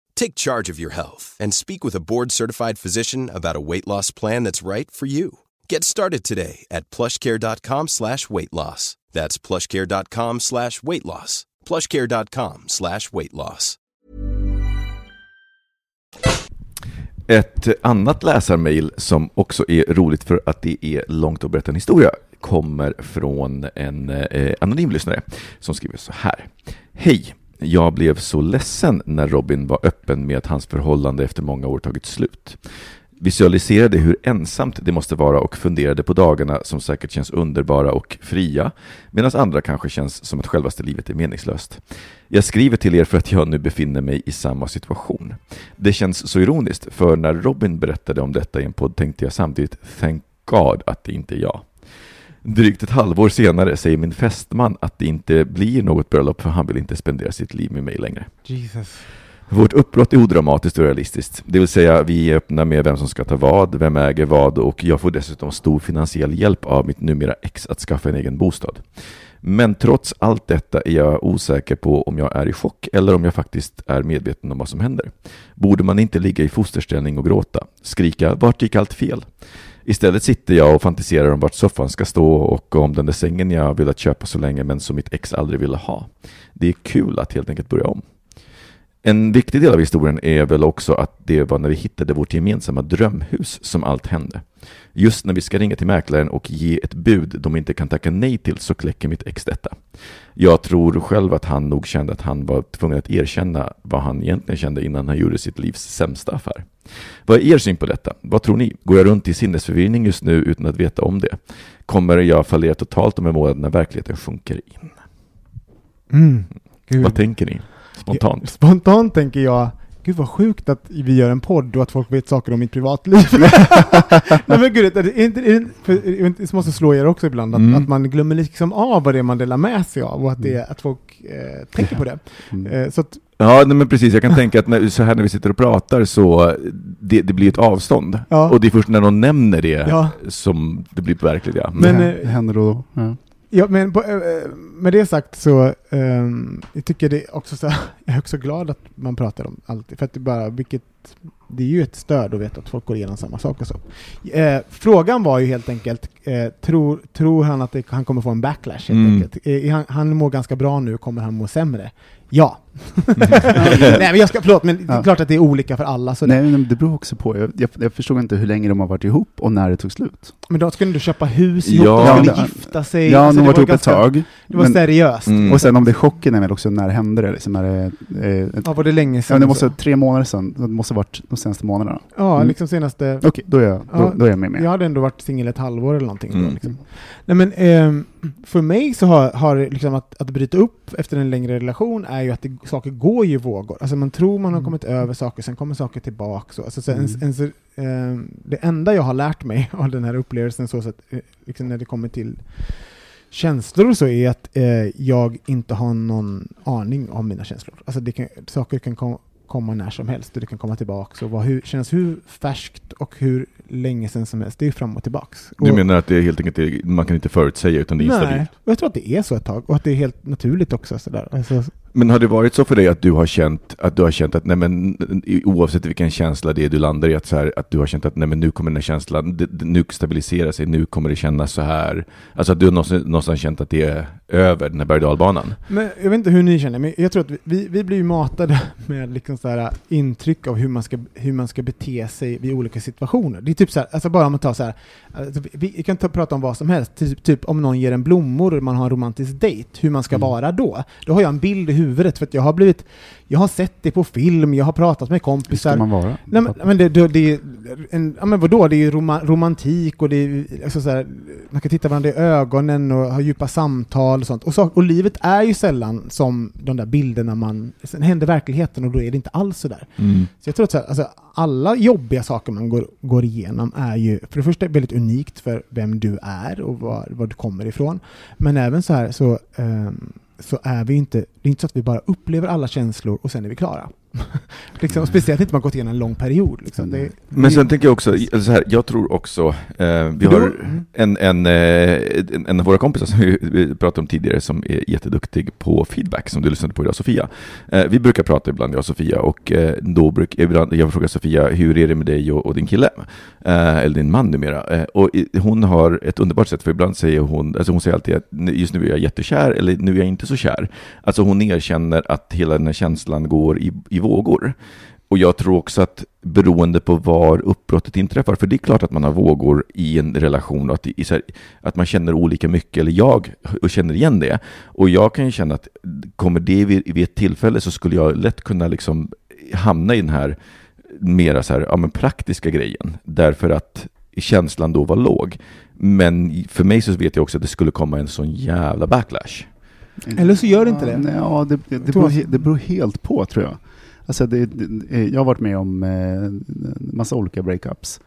Take charge of your health and speak with a board-certified physician about a weight loss plan that's right for you. Get started today at plushcare.com slash weight loss. That's plushcare.com slash weight loss. plushcare.com slash weight loss. Ett annat läsarmail som också är roligt för att det är långt att berätta en historia kommer från en eh, anonym lyssnare som skriver så här. Hej! Jag blev så ledsen när Robin var öppen med att hans förhållande efter många år tagit slut. Visualiserade hur ensamt det måste vara och funderade på dagarna som säkert känns underbara och fria, medan andra kanske känns som att självaste livet är meningslöst. Jag skriver till er för att jag nu befinner mig i samma situation. Det känns så ironiskt, för när Robin berättade om detta i en podd tänkte jag samtidigt Thank God att det inte är jag. Drygt ett halvår senare säger min fästman att det inte blir något bröllop för han vill inte spendera sitt liv med mig längre. Jesus. Vårt uppbrott är odramatiskt och realistiskt. Det vill säga, vi är öppna med vem som ska ta vad, vem äger vad och jag får dessutom stor finansiell hjälp av mitt numera ex att skaffa en egen bostad. Men trots allt detta är jag osäker på om jag är i chock eller om jag faktiskt är medveten om vad som händer. Borde man inte ligga i fosterställning och gråta? Skrika ”Vart gick allt fel?” Istället sitter jag och fantiserar om vart soffan ska stå och om den där sängen jag velat köpa så länge men som mitt ex aldrig ville ha. Det är kul att helt enkelt börja om. En viktig del av historien är väl också att det var när vi hittade vårt gemensamma drömhus som allt hände. Just när vi ska ringa till mäklaren och ge ett bud de inte kan tacka nej till så kläcker mitt ex detta. Jag tror själv att han nog kände att han var tvungen att erkänna vad han egentligen kände innan han gjorde sitt livs sämsta affär. Vad är er syn på detta? Vad tror ni? Går jag runt i sinnesförvirring just nu utan att veta om det? Kommer jag fallera totalt om en månad när verkligheten sjunker in? Mm. Vad tänker ni? Spontant. Spontant tänker jag, gud vad sjukt att vi gör en podd och att folk vet saker om mitt privatliv. Nej men gud, är det inte, är det, för, det måste slå er också ibland, att, Mm. att man glömmer liksom av vad det är man delar med sig av och att, det, att folk eh, tänker på det. Mm. Eh, så att, Ja, nej, men precis. Jag kan tänka att när, så här när vi sitter och pratar så det, det blir ett avstånd. Ja. Och det är först när någon nämner det Ja. som det blir verkligt. Ja. Men, det, eh, händer då och då. Ja. Ja, men på, eh, med det sagt så ehm, jag tycker det också så jag är också glad att man pratar om allt, för att det bara, vilket, det är ju ett stöd att veta att folk går igenom samma sak och så. Eh, frågan var ju helt enkelt, eh, tror, tror han att det, han kommer få en backlash helt Mm. enkelt? Eh, han, han mår ganska bra nu, kommer han må sämre? Ja. Nej, men jag ska, förlåt, men det är Ja. klart att det är olika för alla. Så Nej, men det beror också på. Jag, jag, jag förstod inte hur länge de har varit ihop och när det tog slut. Men då skulle du köpa hus Ja, ihop, de skulle det- gifta sig. Ja, Alltså, de det har varit var ihop ett tag. Det var men- seriöst. Mm. Och sen om det är chocken är väl också när hände det? Liksom, är det, eh, ett, Ja, var det länge ja, sedan? det måste vara tre månader sedan. Det måste ha varit de senaste månaderna. Ja, Mm. liksom senaste... Okej, då, är jag, då, Ja, då är jag med. med. Jag hade ändå varit singel ett halvår eller någonting. Då, Mm. liksom. Nej, men, ehm, för mig så har, har liksom att, att bryta upp efter en längre relation är ju att det, saker går ju i vågor. Alltså man tror man har Mm. kommit över saker, sen kommer saker tillbaka. Så. Alltså, så Mm. en, en, så, ehm, det enda jag har lärt mig av den här upplevelsen, så att, eh, liksom när det kommer till känslor och så, är att eh, jag inte har någon aning om mina känslor. Alltså kan, saker kan kom, komma när som helst och det kan komma tillbaka och vara hur, kännas hur färskt och hur länge sedan som helst. Det är fram och tillbaks. Du och, menar att det är helt enkelt, man kan inte förutsäga utan det är Nej, instabilt? och jag tror att det är så ett tag och att det är helt naturligt också. Sådär. Alltså, Men har det varit så för dig att du har känt att du har känt att nej men oavsett vilken känsla det är du landar i att så här, att du har känt att nej men nu kommer den här känslan, nu stabiliserar sig, nu kommer det kännas så här. Alltså att du har någonstans, någonstans känt att det är över den här berg dalbanan. Men jag vet inte hur ni känner, men jag tror att vi- vi, blir matade med liksom så här intryck av hur man, ska, hur man ska bete sig vid olika situationer. Det är typ så här, alltså bara om man tar så här, alltså vi, vi kan ta, prata om vad som helst, typ, typ om någon ger en blommor och man har en romantisk dejt, hur man ska Mm. vara då. Då har jag en bild i huvudet för att jag har blivit, jag har sett det på film, jag har pratat med Hur kompisar. ska man vara? Nej men, men det, det, det är en, ja men vadå, det är ju roma, romantik och det är alltså så här, man kan titta varandra i ögonen och ha djupa samtal och sånt. Och, så, och livet är ju sällan som de där bilderna man, sen händer verkligheten och då är det inte alls så där. Så jag tror att så här, alltså, alla jobbiga saker man går, går igenom är ju för det första väldigt unikt för vem du är och var, var du kommer ifrån. Men även så här så, ehm, så är vi inte, det är inte så att vi bara upplever alla känslor och sen är vi klara. liksom, speciellt inte om man gått igenom en lång period. Liksom. Det, Men sen tänker jag också, eller så här, jag tror också, eh, vi har mm. en, en, eh, en, en av våra kompisar som vi, pratade om tidigare som är jätteduktig på feedback, som du lyssnade på idag, Sofia. Eh, vi brukar prata ibland, jag och Sofia, och eh, då brukar jag frågar Sofia, hur är det med dig och, och din kille? Eh, eller din man numera. Eh, och hon har ett underbart sätt, för ibland säger hon, alltså hon säger alltid att "Nu- just nu är jag jättekär, eller nu är jag inte så kär. Alltså hon erkänner att hela den här känslan går i, i vågor. Och jag tror också att beroende på var uppbrottet inträffar, för det är klart att man har vågor i en relation och att, här, att man känner olika mycket, eller jag och känner igen det. Och jag kan ju känna att kommer det vid, vid ett tillfälle så skulle jag lätt kunna liksom hamna i den här mera så här, ja, men praktiska grejen, därför att känslan då var låg. Men för mig så vet jag också att det skulle komma en sån jävla backlash. Eller så gör det inte det. Nej, Ja, det, det, det, beror, det beror helt på tror jag. Alltså det, det, eh, jag har varit med om eh, en massa olika breakups.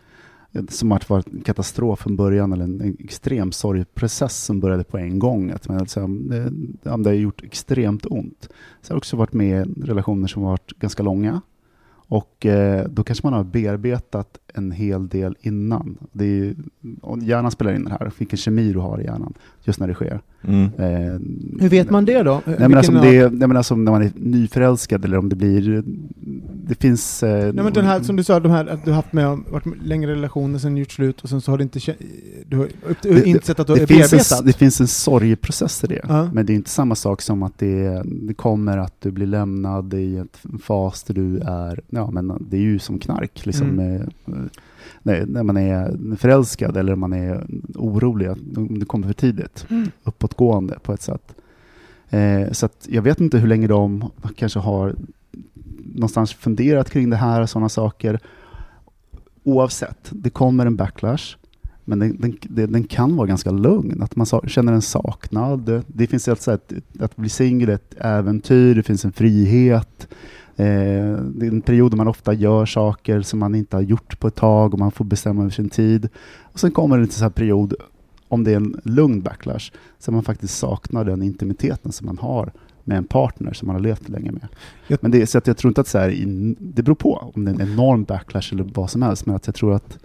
Eh, som har varit en katastrof från början, eller en, en extrem sorgprocess som började på en gång. Att man, alltså, det, det har gjort extremt ont. Så jag har också varit med i relationer som har varit ganska långa. Och eh, då kanske man har bearbetat en hel del innan. Det är, ju- och hjärnan spelar in det här, vilken kemi du har i hjärnan just när det sker. Mm. Eh, Hur vet man det då? Nej men, alltså, det, nej men alltså när man är nyförälskad eller om det blir... Det finns... Eh, Nej men den här som du sa, de här, att du har haft med om, varit med längre relationer, sen gjort slut och sen så har du inte du har upp, Det- insett att du det, har finns en, det finns en sorgeprocess i det. Ja. Men det är inte samma sak som att det, det kommer att du blir lämnad i ett fas där du är... Ja men det är ju som knark. Liksom, Mm. eh, när, när man är förälskad eller man är orolig, att om det kommer för tidigt. Mm. Uppåtgående på ett sätt. Eh, så jag vet inte hur länge de kanske har någonstans funderat kring det här och sådana saker. Oavsett, det kommer en backlash. Men den, den, den, kan vara ganska lugn, att man känner en saknad. Det, det finns alltså ett, att bli singel ett äventyr, det finns en frihet. Eh, det är en period där man ofta gör saker som man inte har gjort på ett tag och man får bestämma över sin tid. Och sen kommer det en sån här period, om det är en lugn backlash, så man faktiskt saknar den intimiteten som man har med en partner som man har levt länge med. Men det, så att jag tror inte att så här, det beror på om det är en enorm backlash eller vad som helst, men att jag tror att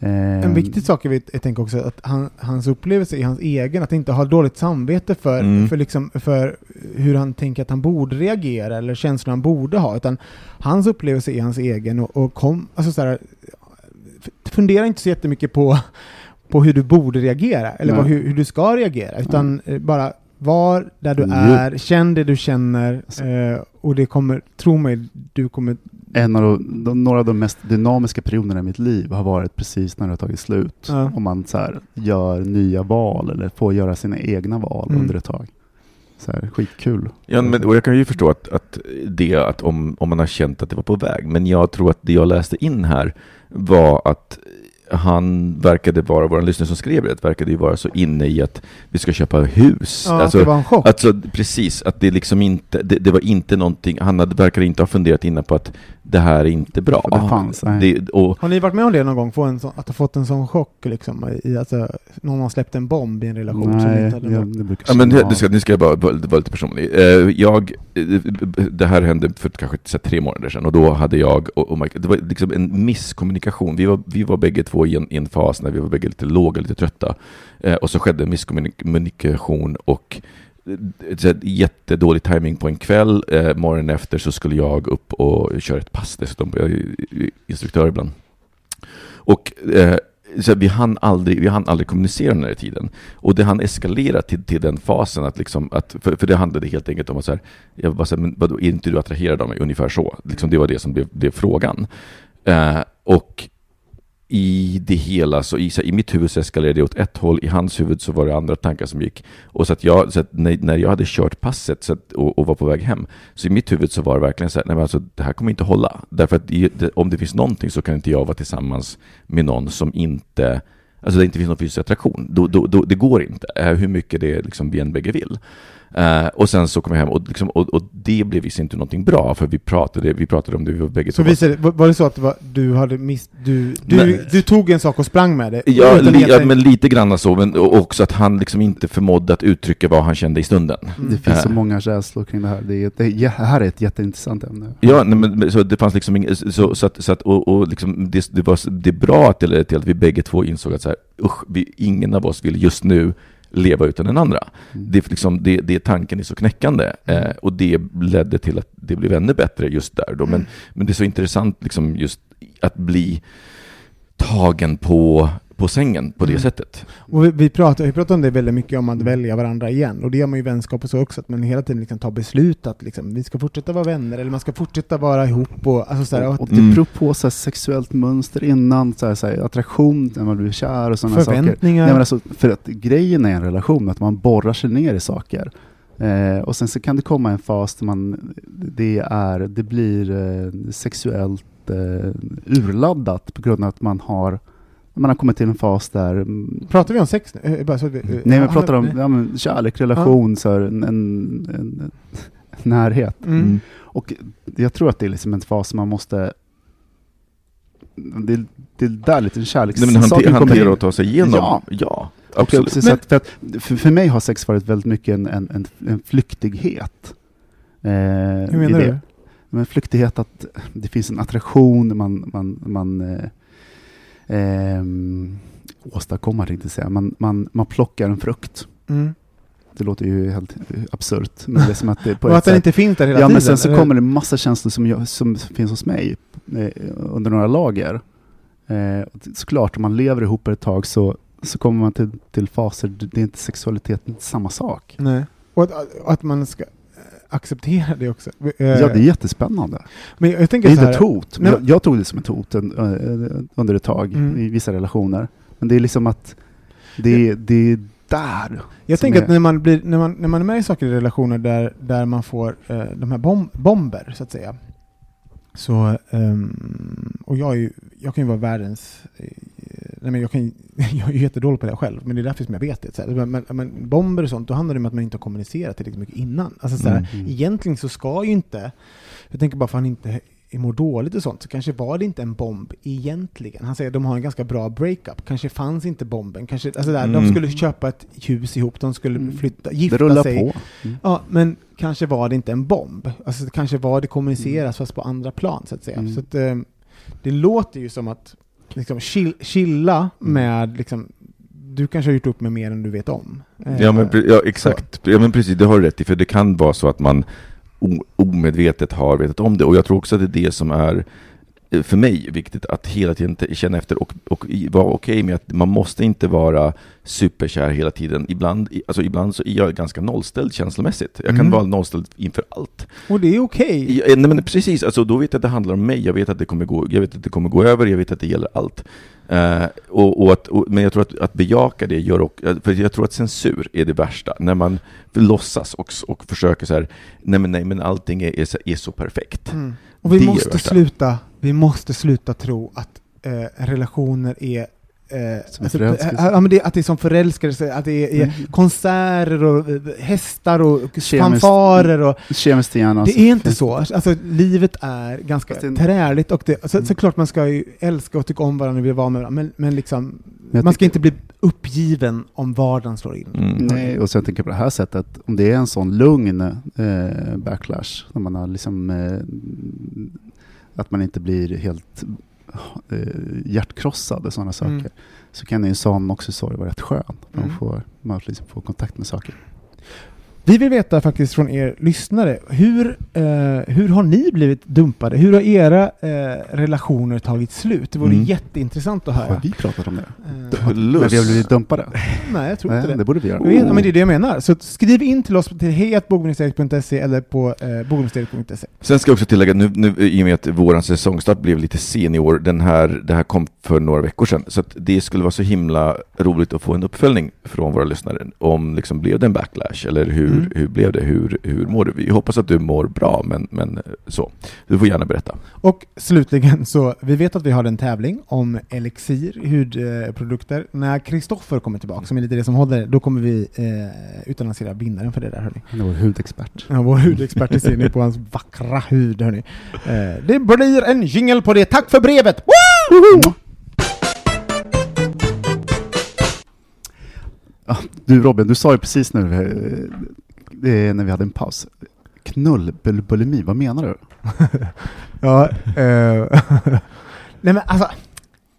En viktig sak vet, jag tänker också att han, hans upplevelse är hans egen, att inte ha dåligt samvete för, Mm. för, liksom, för hur han tänker att han borde reagera eller känslor han borde ha, utan hans upplevelse är hans egen och, och kom, alltså så här, fundera inte så jättemycket på, på hur du borde reagera eller vad, hur, hur du ska reagera, utan eh, bara var där du är, känn det du känner eh, och det kommer, tro mig, du kommer... En av de, de, några av de mest dynamiska perioderna i mitt liv har varit precis när det har tagit slut. Ja. Om man så här, gör nya val eller får göra sina egna val Mm. under ett tag. Så här, skitkul. Ja, men, och jag kan ju förstå att, att det, att om, om man har känt att det var på väg, men jag tror att det jag läste in här var att han verkade vara, vår lyssnare som skrev det, verkade ju vara så inne i att vi ska köpa hus. Ja, alltså, det var en chock. Alltså precis, att det liksom inte, det, det var inte någonting, han hade, verkade inte ha funderat innan på att det här är inte bra. För det fanns, det, och, Har ni varit med om det någon gång? Få en sån, att ha fått en sån chock liksom? I, alltså, någon har släppt en bomb i en relation som Nej, inte hade jag, det brukar Ja, men det ska, nu ska jag bara vara, lite personlig. Eh, Jag, eh, det här hände för kanske så här, tre månader sedan och då hade jag och, och Michael, det var liksom en misskommunikation. Vi var, vi var bägge två i en, i en fas när vi var bägge lite låga, lite trötta. Eh, och så skedde en misskommunikation och så jättedålig timing på en kväll. Eh, morgonen efter så skulle jag upp och köra ett pass dessutom. Jag är instruktör ibland. Och eh, så vi, hann aldrig, vi hann aldrig kommunicera den här tiden. Och det hann eskalera till, till den fasen att liksom, att, för, för det handlade helt enkelt om att så här, jag bara så här, men vadå, är inte du attraherad av mig? Ungefär så. Liksom, det var det som blev, blev frågan. Eh, och i det hela, så i, så i mitt huvud så eskalerade det åt ett håll, i hans huvud så var det andra tankar som gick. Och så att jag, så att när, när jag hade kört passet så att, och, och var på väg hem, så i mitt huvud så var det verkligen så här, nej men alltså det här kommer inte hålla. Därför att i, det, om det finns någonting så kan inte jag vara tillsammans med någon som inte, alltså det inte finns någon fysisk attraktion. Då, då, då, det går inte, äh, hur mycket det liksom vi än bägge vill. Eh, och sen så kom jag hem och, liksom, och, och det blev i sin tur någonting bra, för vi pratade, vi pratade om det, vi var bägge Så två- visade, var, var det så att det var, du hade miss, du, du, Men- du tog en sak och sprang med det? Ja, li, ja, men lite grann så, men och också att han liksom inte förmådde att uttrycka vad han kände i stunden. Det finns så Eh. många känslor kring det här. Det, är, det, det här är ett jätteintressant ämne. Ja, nej, men, men så det fanns liksom inget, så, så att, så att och, och liksom det, det var det är bra att det ledde till att vi bägge två insåg att så här, usch, vi, ingen av oss vill just nu leva utan den andra. Mm. Det, är liksom, det, det tanken är så knäckande eh, och det ledde till att det blev ännu bättre just där då. Men, men det är så intressant liksom just att bli tagen på, på sängen på det Mm. sättet. Och vi, vi, pratar, vi pratar om det väldigt mycket, om att välja varandra igen. Och det gör man ju i vänskap och så också, att man hela tiden liksom tar beslut att liksom, vi ska fortsätta vara vänner, eller man ska fortsätta vara ihop. Och, alltså så här, Och, och och att det Mm. beror på så här, sexuellt mönster innan, så här, så här, attraktion när man blir kär och sådana saker. förväntningar. Alltså, för att grejen är en relation, att man borrar sig ner i saker. Eh, och sen så kan det komma en fas där man, det, är, det blir eh, sexuellt eh, urladdat på grund av att man har, man har kommit till en fas där mm, Pratar vi om sex nu? Eh, vi, eh, Nej, men jag pratar om ja, men kärlek, relation, så här, en, en, en närhet. Mm. Och jag tror att det är liksom en fas som man måste... Det, det är där lite kärlekssaken men hantera, kommer hantera in. och ta sig igenom. Ja. ja absolut. precis Men- att, för, att, för, för mig har sex varit väldigt mycket en, en, en, en flyktighet. Eh, Hur menar du? Men flyktighet att det finns en attraktion, man, man, man eh, ehm, åstadkomma tänkte säga. Man, man, man plockar en frukt. Mm. Det låter ju helt eh, absurt. Men det är som att det på Och att den sätt, inte finns där hela Ja, tiden? men sen så eller? kommer det massa känslor som, jag, som finns hos mig eh, under några lager. Eh, såklart, om man lever ihop ett tag så, så kommer man till, till faser, det är inte sexualitet, det är inte samma sak. Nej. Och att, att man ska eh, acceptera det också. Eh, Ja, det är jättespännande. Men jag Det tänker är så inte ett hot. Nej, Jag, jag tog det som ett hot en, eh, under ett tag Mm. i vissa relationer. Men det är liksom att det, det är där. Jag tänker är- att när man, blir, när, man, när man är med i saker i relationer där, där man får eh, de här bom, bomber, så att säga. Så, ehm, och jag, är jag kan ju vara världens... eh, nej men jag, kan, jag är ju jättedålig på det själv, men det är därför som jag vet det. Så här. Men, men, bomber och sånt, då handlar det om att man inte har kommunicerat tillräckligt mycket innan. Alltså, så här, Mm, mm. Egentligen så ska ju inte... Jag tänker bara för att han inte mår dåligt och sånt, så kanske var det inte en bomb egentligen. Han säger att de har en ganska bra breakup. Kanske fanns inte bomben. Kanske, alltså där, De Mm. skulle köpa ett hus ihop, de skulle Mm. flytta, Det gifta rullar sig. på. Ja, men kanske var det inte en bomb. Alltså det kanske var det kommuniceras fast på andra plan så att säga. Mm. Så att, eh, det låter ju som att liksom, chill, chilla Mm. med liksom, du kanske har gjort upp med mer än du vet om. Eh, Ja, men, ja exakt. Ja, men precis, det har du rätt i. För det kan vara så att man omedvetet har vetat om det. Och jag tror också att det är det som är för mig viktigt att hela tiden känna efter och, och vara okej med att man måste inte vara superkär hela tiden. Ibland, alltså ibland så är jag ganska nollställd känslomässigt. Jag kan Mm. vara nollställd inför allt. Och det är okej. Ja, nej, men precis, alltså, då vet jag att det handlar om mig. Jag vet att det kommer gå, jag vet att det kommer gå över, jag vet att det gäller allt. Eh, och, och att, och, men jag tror att, att bejaka det gör och, för jag tror att censur är det värsta. När man låtsas och, och försöker så här, nej men, nej, men allting är, är, så, är så perfekt. Mm. Och vi Det måste sluta, vi måste sluta tro att eh, relationer är Eh, en förälskelse. ja, men det, att det är som förälskelse, att det är, är Mm. konserter och eh, hästar och Kemiskt- fanfarer och Kemiskt igen alltså. Det är inte så. Alltså, livet är ganska det- träligt och det, så, Mm. såklart man ska ju älska och tycka om varandra och vilja vara med varandra, men, men liksom, jag man ska inte bli uppgiven om vardagen slår in. Mm. Nej, och sen tänker jag på det här sättet, om det är en sån lugn eh, backlash, när man har liksom, eh, att man inte blir helt eh, hjärtkrossad och sådana saker, Mm. så kan en sån också sorg vara rätt skön. Man Mm. får, man liksom får kontakt med saker. Vi vill veta faktiskt från er lyssnare, hur, eh, hur har ni blivit dumpade? Hur har era eh, relationer tagit slut? Det vore Mm. jätteintressant att Har höra. vi pratat om det? Eh, Men vi har blivit dumpade? nej, jag tror inte Nej, det. det borde vi göra. Vet, ja, men det är det jag menar. Så skriv in till oss till hejatbogministeriet.se eller på eh, bogministeriet.se. Sen ska jag också tillägga, nu, nu, i och med att vår säsongstart blev lite sen i år, den här, det här kom för några veckor sedan, så att det skulle vara så himla roligt att få en uppföljning från våra lyssnare. Om liksom, blev det en backlash, eller hur, Mm. hur blev det? Hur, hur mår du? Vi hoppas att du mår bra, men, men så. Du får gärna berätta. Och slutligen så, vi vet att vi har en tävling om Elixir hudprodukter. När Kristoffer kommer tillbaka, som är lite det som håller, då kommer vi eh, utannonsera vinnaren för det där hörni. Vår hudexpert. Ja, vår hudexpert det ser ni på hans vackra hud hörni. Eh, det blir en jingle på det. Tack för brevet! Woo! Ah, Du Robin, du sa ju precis nu, eh, det är när vi hade en paus, knullbulimi, vad menar du? Ja, eh, nej men alltså,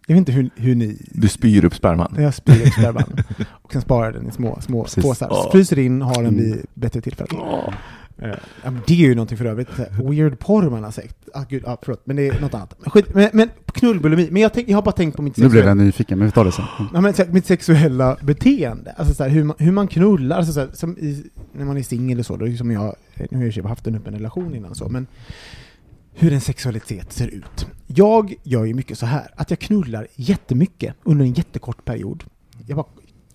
jag vet inte hur, hur ni Du spyr upp sperman. Jag spyr upp sperman och sen sparar den i små, små Precis. påsar. Ja. Fryser in, har den Mm. vid bättre tillfälle. Eh, ja, men det är ju någonting för övrigt, här, weird porr man har sett. Ah, gud, ah, förlåt, men det är något annat. Men, skit, men, men knullbulimi, men jag, tänk, jag har bara tänkt på mitt Nu blev sexuella, jag nyfiken, men vi tar det sen. Mm. ja, men, här, mitt sexuella beteende. Alltså så här, hur, man, hur man knullar, alltså, så här, som i, när man är singel och så, då är det som jag, nu har jag haft en öppen relation innan så, men hur en sexualitet ser ut. Jag gör ju mycket så här, att jag knullar jättemycket under en jättekort period. Jag bara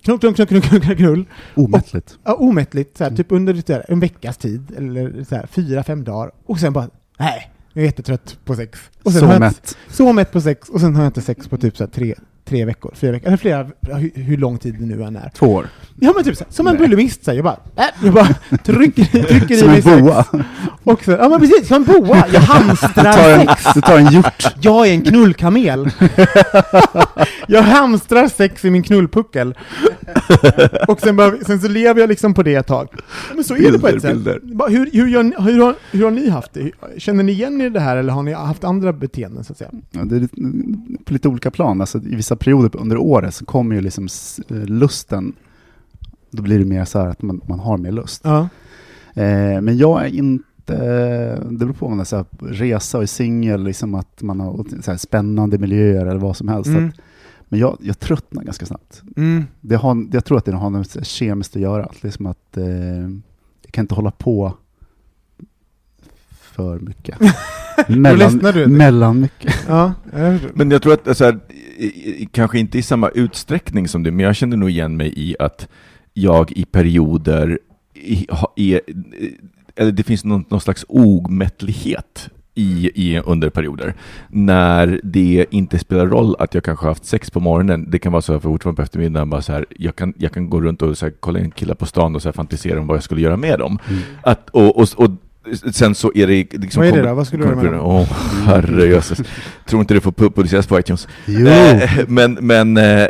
knull, knull, knull, knull, knull, knull. Omättligt. Ja, omättligt, så här, typ under så här, en veckas tid, eller så här, fyra, fem dagar, och sen bara, nej, jag är jättetrött på sex. Och sen Så jag mätt. Inte, så mätt på sex, och sen har jag inte sex på typ så här, tre, tre veckor, fyra veckor, eller flera, hur, hur lång tid det nu än är. Två år. Ja men typ så här, som en bulimist, så jag bara, äh, jag bara trycker, trycker Som i mig en sex. boa. Och så, ja men precis, som en boa, jag Du tar hamstrar en, sex. du tar en hjort. Jag är en knullkamel. jag hamstrar sex i min knullpuckel. Och sen, bara, sen så lever jag liksom på det ett tag. Men så är det på ett sätt. Hur, hur, gör ni, hur, har, hur har ni haft det? Känner ni igen er i det här eller har ni haft andra beteenden så att säga? Ja, det är lite- på lite olika plan. Alltså, I vissa perioder under året så kommer ju liksom eh, lusten, då blir det mer så här att man, man har mer lust. Ja. Eh, men jag är inte, det beror på om man är så här, resa och är singel, liksom att man har så här, spännande miljöer eller vad som helst. Mm. Att, men jag, jag tröttnar ganska snabbt. Mm. Det har, jag tror att det har något kemiskt att göra. Att liksom att eh, jag kan inte hålla på för mycket. mellan, mellan mycket. Ja, jag. Men jag tror att, så här, kanske inte i samma utsträckning som du, men jag känner nog igen mig i att jag i perioder är, eller det finns någon, någon slags omättlighet i, i under perioder. När det inte spelar roll att jag kanske har haft sex på morgonen. Det kan vara så här för fortfarande på eftermiddagen, bara så här, jag, kan, jag kan gå runt och så här, kolla in killar på stan och så här, fantisera om vad jag skulle göra med dem. Att, och, och, och sen så är det liksom... Vad är det då? Vad skulle du göra med dem? Åh, herrejösses. Tror inte det får pu- publiceras på iTunes. Jo. Eh, men, men eh,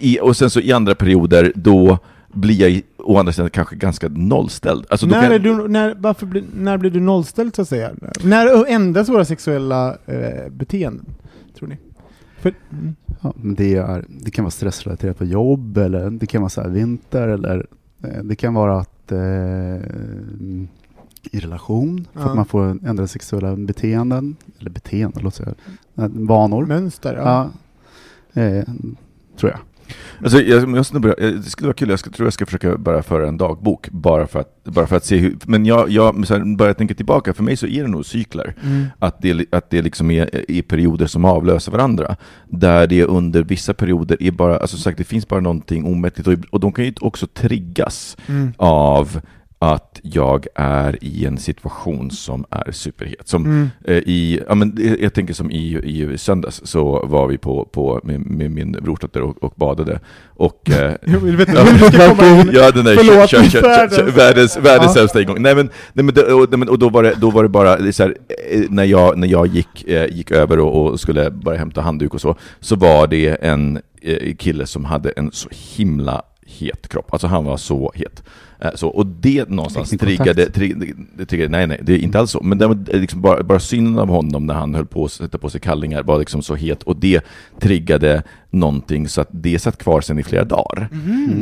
i, och sen så i andra perioder, då blir jag å andra sidan kanske ganska nollställd. Alltså, då när, kan, du, när, varför blir, när blir du nollställd så att säga? När ändras våra sexuella eh, beteenden? Tror ni? För, mm. Ja, det, är, det kan vara stressrelaterat på jobb, eller det kan vara så här vinter, eller eh, det kan vara att eh, i relation, för Ja. att man får ändra sexuella beteenden, eller beteenden, låt säga, eh, vanor. Mönster, ja. Ja. Eh, tror jag. Alltså, jag, jag, snubblar- eh, det skulle vara kul, jag ska, tror jag ska försöka bara föra en dagbok, bara för att, bara för att se hur, men jag, jag så här, börjar tänka tillbaka, för mig så är det nog cykler. Mm. Att det, att det liksom är, är perioder som avlöser varandra. Där det under vissa perioder är bara, alltså sagt, det finns bara någonting omättligt, och, och de kan ju också triggas Mm. av att jag är i en situation som är superhet. Som Mm. eh, i, ja, men eh, jag tänker som i, i söndags så var vi på, på med, med min brorsdotter och, och badade. Och, eh, Jag vill veta hur du ska komma in. Ja, den där Förlåt, kör, kör, kör, kör, världens- världens, världens Ja. sämsta ingång. Nej men, nej, men, och, och då, var det, då var det bara så här, eh, när jag, när jag gick, gick över och, och skulle bara hämta handduk och så, så var det en kille som hade en så himla het kropp. Alltså han var så het. Eh, Så, och det någonstans triggade, triggade, triggade, nej nej, det är inte alls så. Men det var liksom bara, bara synen av honom när han höll på att sätta på sig kallingar var liksom så het och det triggade någonting så att det satt kvar sen i flera dagar.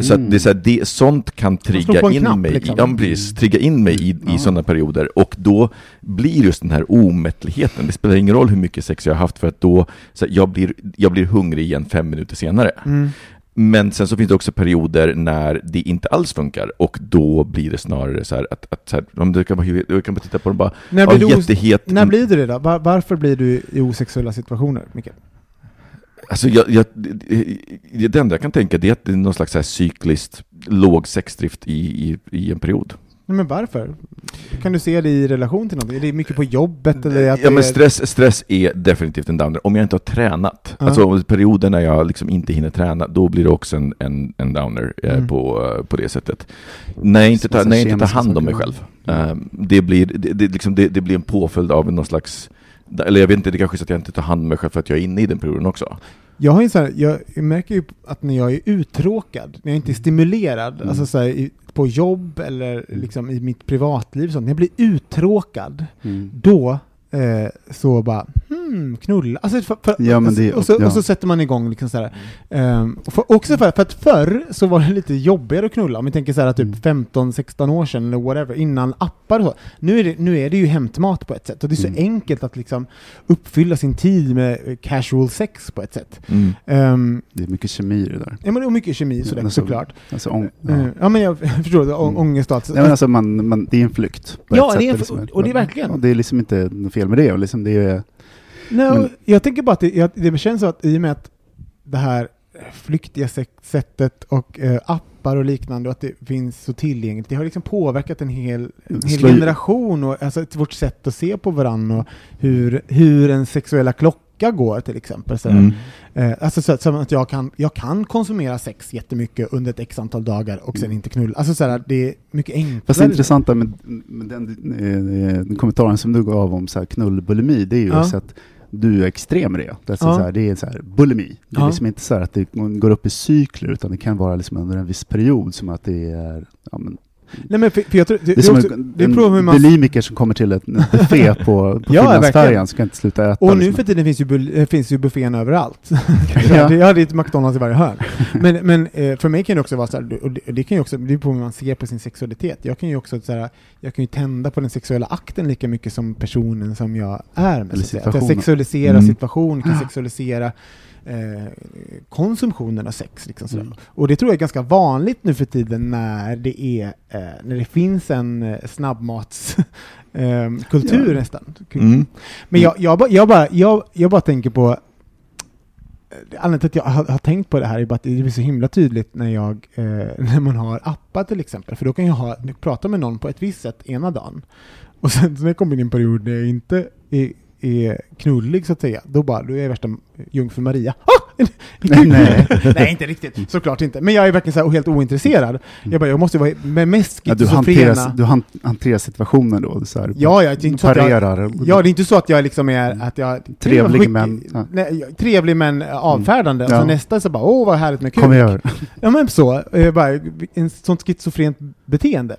Så att det så här, det, sånt kan trigga in knapp, mig, liksom. i, ja, men precis, trigga in mig i, i sådana perioder och då blir just den här omättligheten, det spelar ingen roll hur mycket sex jag har haft för att då, så här, jag, blir, jag blir hungrig igen fem minuter senare. Mm. Men sen så finns det också perioder när det inte alls funkar och då blir det snarare så här att, att så här, du kan bara, du kan bara titta på dem bara, När ja, blir, os- jättehet. när blir du det då? Var, varför blir du i osexuella situationer, Mikael? Alltså jag, jag, det, enda jag kan tänka det är att det är någon slags så här cykliskt låg sexdrift i, i, i en period. Men varför? Kan du se det i relation till något? Är det mycket på jobbet eller att Ja men stress, stress är definitivt en downer. Om jag inte har tränat, Ja. alltså perioder när jag liksom inte hinner träna, då blir det också en, en, en downer eh, Mm. på, eh, på det sättet. När jag inte, tar, när jag inte tar hand om mig själv, eh, det, blir, det, det, liksom, det, det blir en påföljd av någon slags eller jag vet inte, det kanske är så att jag inte tar hand om mig själv för att jag är inne i den perioden också. Jag, har ju så här, jag märker ju att när jag är uttråkad, när jag inte är stimulerad, Mm. alltså så här, på jobb eller liksom i mitt privatliv, sånt, när jag blir uttråkad, Mm. då eh, så bara hmm, knulla. Alltså, för, för, Ja, det- och, så, ja. och så sätter man igång liksom så här. Och för, också för, för att förr så var det lite jobbigare att knulla, om vi tänker så här typ Mm. 15-16 år sedan eller whatever, innan appar och så. Nu är, det, nu är det ju hämtmat på ett sätt, och det är så Mm. enkelt att liksom uppfylla sin tid med eh, casual sex på ett sätt. Mm. Ehm, Det är mycket kemi i det där. ja, men och mycket kemi sådär, Men alltså, såklart. Alltså, ång, Ja. ja. ja, men jag förstår, det, Mm. ångest och allt. Nej, men alltså man, man, det är en flykt. på Ja, ett det är en liksom. och det är verkligen- Och det är liksom inte något fel med det. Och liksom det är, Nej, Men- jag tänker bara att det, det känns så att i och med att det här flyktiga sättet och eh, appar och liknande och att det finns så tillgängligt, det har liksom påverkat en hel, en hel generation och alltså vårt sätt att se på varandra och hur, hur en sexuella klocka går till exempel. Så Mm. eh, alltså så som att jag kan, jag kan konsumera sex jättemycket under ett x antal dagar och sen inte knulla. Alltså så här, det är mycket enklare. Fast det intressanta med, med den, eh, den kommentaren som du gav om så här knullbulimi, det är ju Ja. så att du är extrem i det. Det är, så Ja. här, det är så här, bulimi. Det är Ja. liksom inte så att det går upp i cykler, utan det kan vara liksom under en viss period som att det är... Ja, men, Nej men för, för jag tror, det, det är är som också, en, det hur en man bulimiker som kommer till ett, buffé på, på Ja, Finlandsfärjan verkligen. ska inte sluta äta. Och nu liksom. för tiden finns ju, eh, finns ju buffén överallt. Ja. ja. det, ja, det är ett McDonalds i varje hörn. Men, men eh, för mig kan det också vara så här, och det, det kan ju också, det beror på hur man ser på sin sexualitet. Jag kan ju också så här, jag kan ju tända på den sexuella akten lika mycket som personen som jag är med. Eller så att jag situationen. sexualiserar Mm. situationen, kan sexualisera eh, konsumtionen av sex. Liksom. Mm. Och det tror jag är ganska vanligt nu för tiden när det, är, eh, när det finns en eh, snabbmatskultur eh, kultur Ja. nästan. Mm. Men jag, jag, bara, jag, bara, jag, jag bara tänker på eh, Anledningen till att jag har, har tänkt på det här är bara att det blir så himla tydligt när, jag, eh, när man har appar till exempel. För då kan jag ha, prata med någon på ett visst sätt ena dagen. Och sen så när jag kommer in i en period när jag inte är, knullig så att säga, då bara, du är värsta jungfru Maria. Ah! Nej, nej. inte riktigt. Såklart inte. Men jag är verkligen så här helt ointresserad. Jag bara, jag måste vara med mest ja, du, hanterar, du han, hanterar situationen då? Så här, Ja, ja, det är inte så att jag, parerar. ja, det är inte så att jag liksom är att jag... Trevlig skick- men- ja. Nej, trevlig men avfärdande. Och Ja. så nästa så bara, åh vad härligt med kuk. Kom igen. Ja men så, eh, bara, en sånt schizofrent beteende.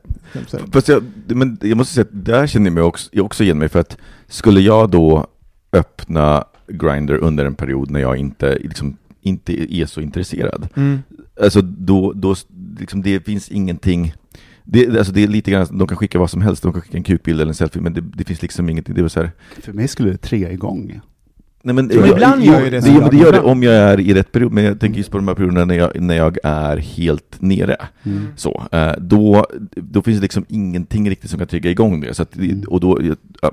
Så. Fast jag, men jag måste säga att där känner jag mig också, jag också igen mig för att skulle jag då öppna Grindr under en period när jag inte, liksom, inte är så intresserad, Mm. alltså då, då liksom, det finns ingenting det, alltså det är lite grann, de kan skicka vad som helst, de kan skicka en kukbild eller en selfie, men det, det finns liksom ingenting, det är så här, För mig skulle det tre igång. Nej, men, Men ibland gör ju det det, såklart. men det gör det om jag är i rätt period, men jag tänker just på de här perioderna när jag, när jag är helt nere. Mm. Så, eh, då, då finns det liksom ingenting riktigt som kan trigga igång det. Så att, det- Mm. och då, ja,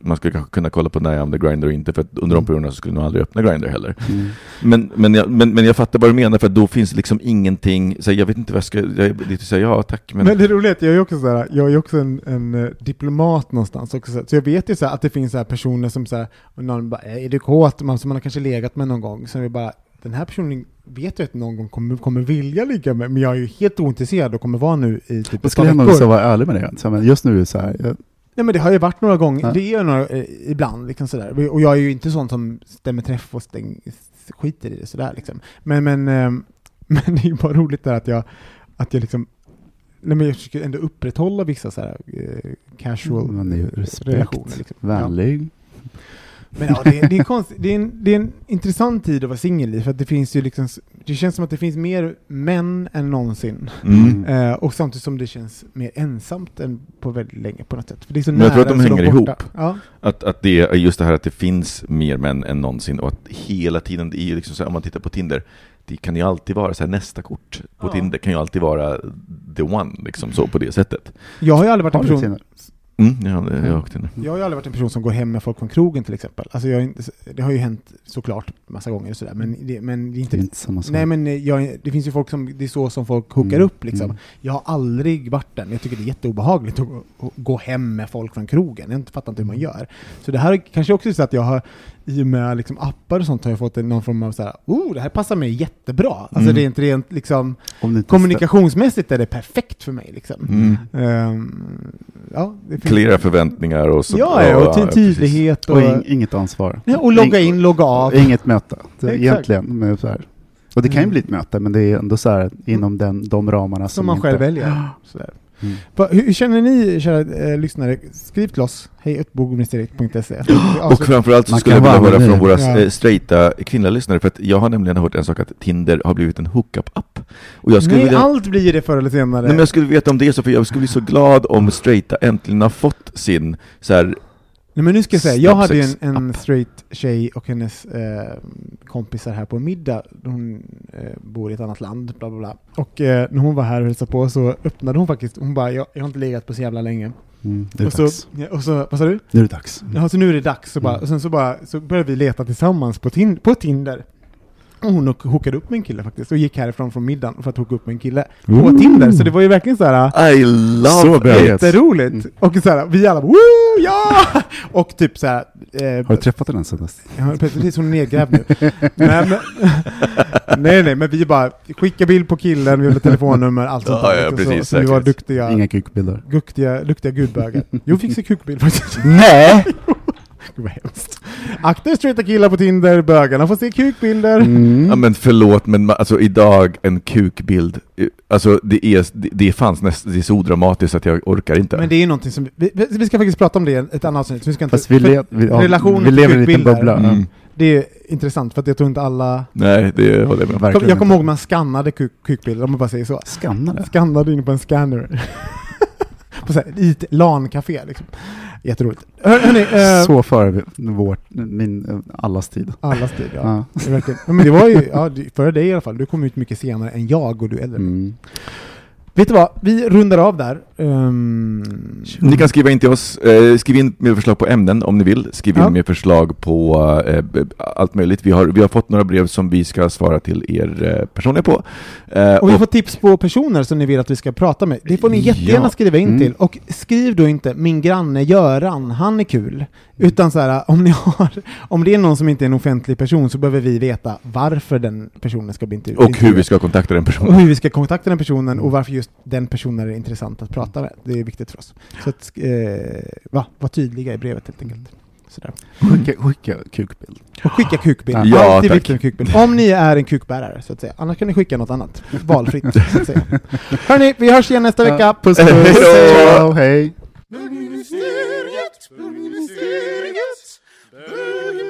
man skulle kanske kunna kolla på när jag the grinder och inte, för att under de Mm. perioderna så skulle jag nog aldrig öppna grinder heller. Mm. Men, men, jag, men, men jag fattar vad du menar, för då finns det liksom ingenting, så jag vet inte vad jag ska, jag är lite såhär, ja tack, men... Men, det roliga är att jag är också så här, jag är också en, en eh, diplomat någonstans också, så så jag vet ju så här, att det finns så här personer som så här, och någon bara, är du kåt? Man, som man har kanske legat med någon gång, som vi bara, den här personen vet jag att någon gång kommer, kommer vilja ligga med, men jag är ju helt ointresserad och kommer vara nu i typ par skulle ändå veckor. vilja vara ärlig med det. Så, men just nu är det så här, jag, Nej men det har ju varit några gånger, Ja. det är några, eh, ibland liksom sådär. Och jag är ju inte sån som stämmer träff och stäng, skiter i det sådär liksom. Men, men, ehm, men det är ju bara roligt där att jag, att jag liksom, nej men jag försöker ändå upprätthålla vissa sådär eh, casual man är ju respekt, relationer. Liksom. Ja. Men ja, det är, det, är konstigt, det, är en, det är en intressant tid att vara singel i, för att det finns ju liksom, det känns som att det finns mer män än någonsin. Mm. Eh, och samtidigt som det känns mer ensamt än på väldigt länge på något sätt. För det är så Men jag tror att de nära hänger ihop. Ja. Att, att det är just det här att det finns mer män än någonsin och att hela tiden, det är liksom så här, om man tittar på Tinder, det kan ju alltid vara så här, nästa kort på Ja. Tinder kan ju alltid vara the one, liksom så på det sättet. Jag har ju aldrig varit en person, Tinder? Mm, ja, det- jag har åkt Tinder. jag har ju aldrig varit en person som går hem med folk från krogen till exempel. Alltså jag, är det har ju hänt såklart massa gånger och sådär, men det, men det är Det inte... är inte samma sak. Nej men eh, jag, det finns ju folk som, det är så som folk hookar Mm, upp liksom. mm. Jag har aldrig varit den. Jag tycker det är jätteobehagligt att gå, att gå hem med folk från krogen. Jag fattar inte hur man Mm. gör. Så det här är kanske också så att jag har, i och med liksom appar och sånt, har jag fått någon form av så här, oh, det här passar mig jättebra. Alltså Mm. rent, rent liksom, kommunikationsmässigt är det perfekt för mig liksom. Mm. Ehm, ja, det finns- Klara förväntningar och så. Ja, ja, och precis. tydlighet och, Och ing, inget ansvar. ja, och logga in, logga av. Inget möte, det, egentligen. Men så här. Och det kan ju Mm. bli ett möte, men det är ändå så här inom den, de ramarna Som man själv inte- väljer. Sådär. Mm. Va, hur, känner ni, kära eh, lyssnare? Skriv till oss, hejutbogministeriet.se. Och framförallt så Man skulle jag vilja höra från våra Ja. eh, straighta kvinnliga lyssnare, för att jag har nämligen hört en sak att Tinder har blivit en hookup-app. Och jag skulle Nej, vilja... allt blir det förr eller senare. Nej, men jag skulle veta om det är så, för jag skulle bli så glad om straighta äntligen har fått sin så här, Nej, men nu ska jag säga, jag hade ju en, en straight tjej och hennes eh, kompisar här på middag. Hon eh, bor i ett annat land, bla bla bla. Och eh, när hon var här och hälsade på så öppnade hon faktiskt, hon bara, jag, jag har inte legat på så jävla länge. Mm, det är Och så, dags. ja, och så, vad sa du? Nu är det dags. Ja, så nu är det dags. Så bara, Mm. och sen så, bara, så började vi leta tillsammans på, tin, på Tinder. Och hon hook- hookade upp med en kille faktiskt, och gick härifrån från middagen för att hooka upp med en kille på Ooh. Tinder. Så det var ju verkligen så här. I love Så. Jätteroligt! Mm. Och så här, vi alla Woo, ja! Och typ så här, eh, Har du träffat den sen dess? Ja, precis, hon är nedgrävd nu. men, nej, nej, men vi bara skicka bild på killen, vi vill ha telefonnummer, allt sånt Ja, där. ja, liksom precis, så, så vi var duktiga, Inga kukbilder? duktiga, duktiga gudbögar. Jo, fick se kukbild faktiskt. Nej! Gud vad hemskt. Akta er straighta killar på Tinder, bögarna får se kukbilder. Mm. Ja men förlåt, men alltså idag en kukbild, eh, alltså det är, det, det fanns nästan, det är så odramatiskt att jag orkar inte. Men det är någonting som, vi, vi ska faktiskt prata om det i ett annat avsnitt, vi ska inte, Fast vi, le, vi, ja, vi lever i en liten bubbla. Mm. det är intressant, för att jag tror inte alla... Nej, det håller jag med om. Jag kommer ihåg man skannade kuk, kukbilder, om man bara säger så. Skanna det. Skannade in på en scanner. på så här, i ett LAN-café liksom. Jätteroligt. Hör, hörni, eh, Så före vårt, min, eh, allas tid. allas tid, ja. Ja. Men det var ju, ja, det- före dig i alla fall, du kom ut mycket senare än jag och du är äldre. Mm. Vet du vad, vi rundar av där. Ehm, Ni kan skriva in till oss, eh, skriv in med förslag på ämnen om ni vill, skriv in Ja. med förslag på eh, b- allt möjligt. Vi har, vi har fått några brev som vi ska svara till er eh, personligen på. Eh, Och vi får tips på personer som ni vill att vi ska prata med. Det får ni jättegärna Ja. skriva in Mm. till. Och skriv då inte min granne Göran, han är kul. Utan så här, om ni har, om det är någon som inte är en offentlig person så behöver vi veta varför den personen ska bli intervjuad. och hur vi ska kontakta den och personen. hur vi ska kontakta den personen och varför just den personen är intressant att prata med. Det är viktigt för oss. Så att, eh, va, var tydliga i brevet helt enkelt. Sådär. Skicka, skicka kukbild. Och skicka kukbild. Ja, Alltid tack. viktigt med kukbild. Om ni är en kukbärare, så att säga. Annars kan ni skicka något annat. Valfritt, så att säga. Hörni, vi hörs igen nästa vecka. Puss Hej puss! då! Ciao, hej! Bögministeriet, bögministeriet, bögministeriet,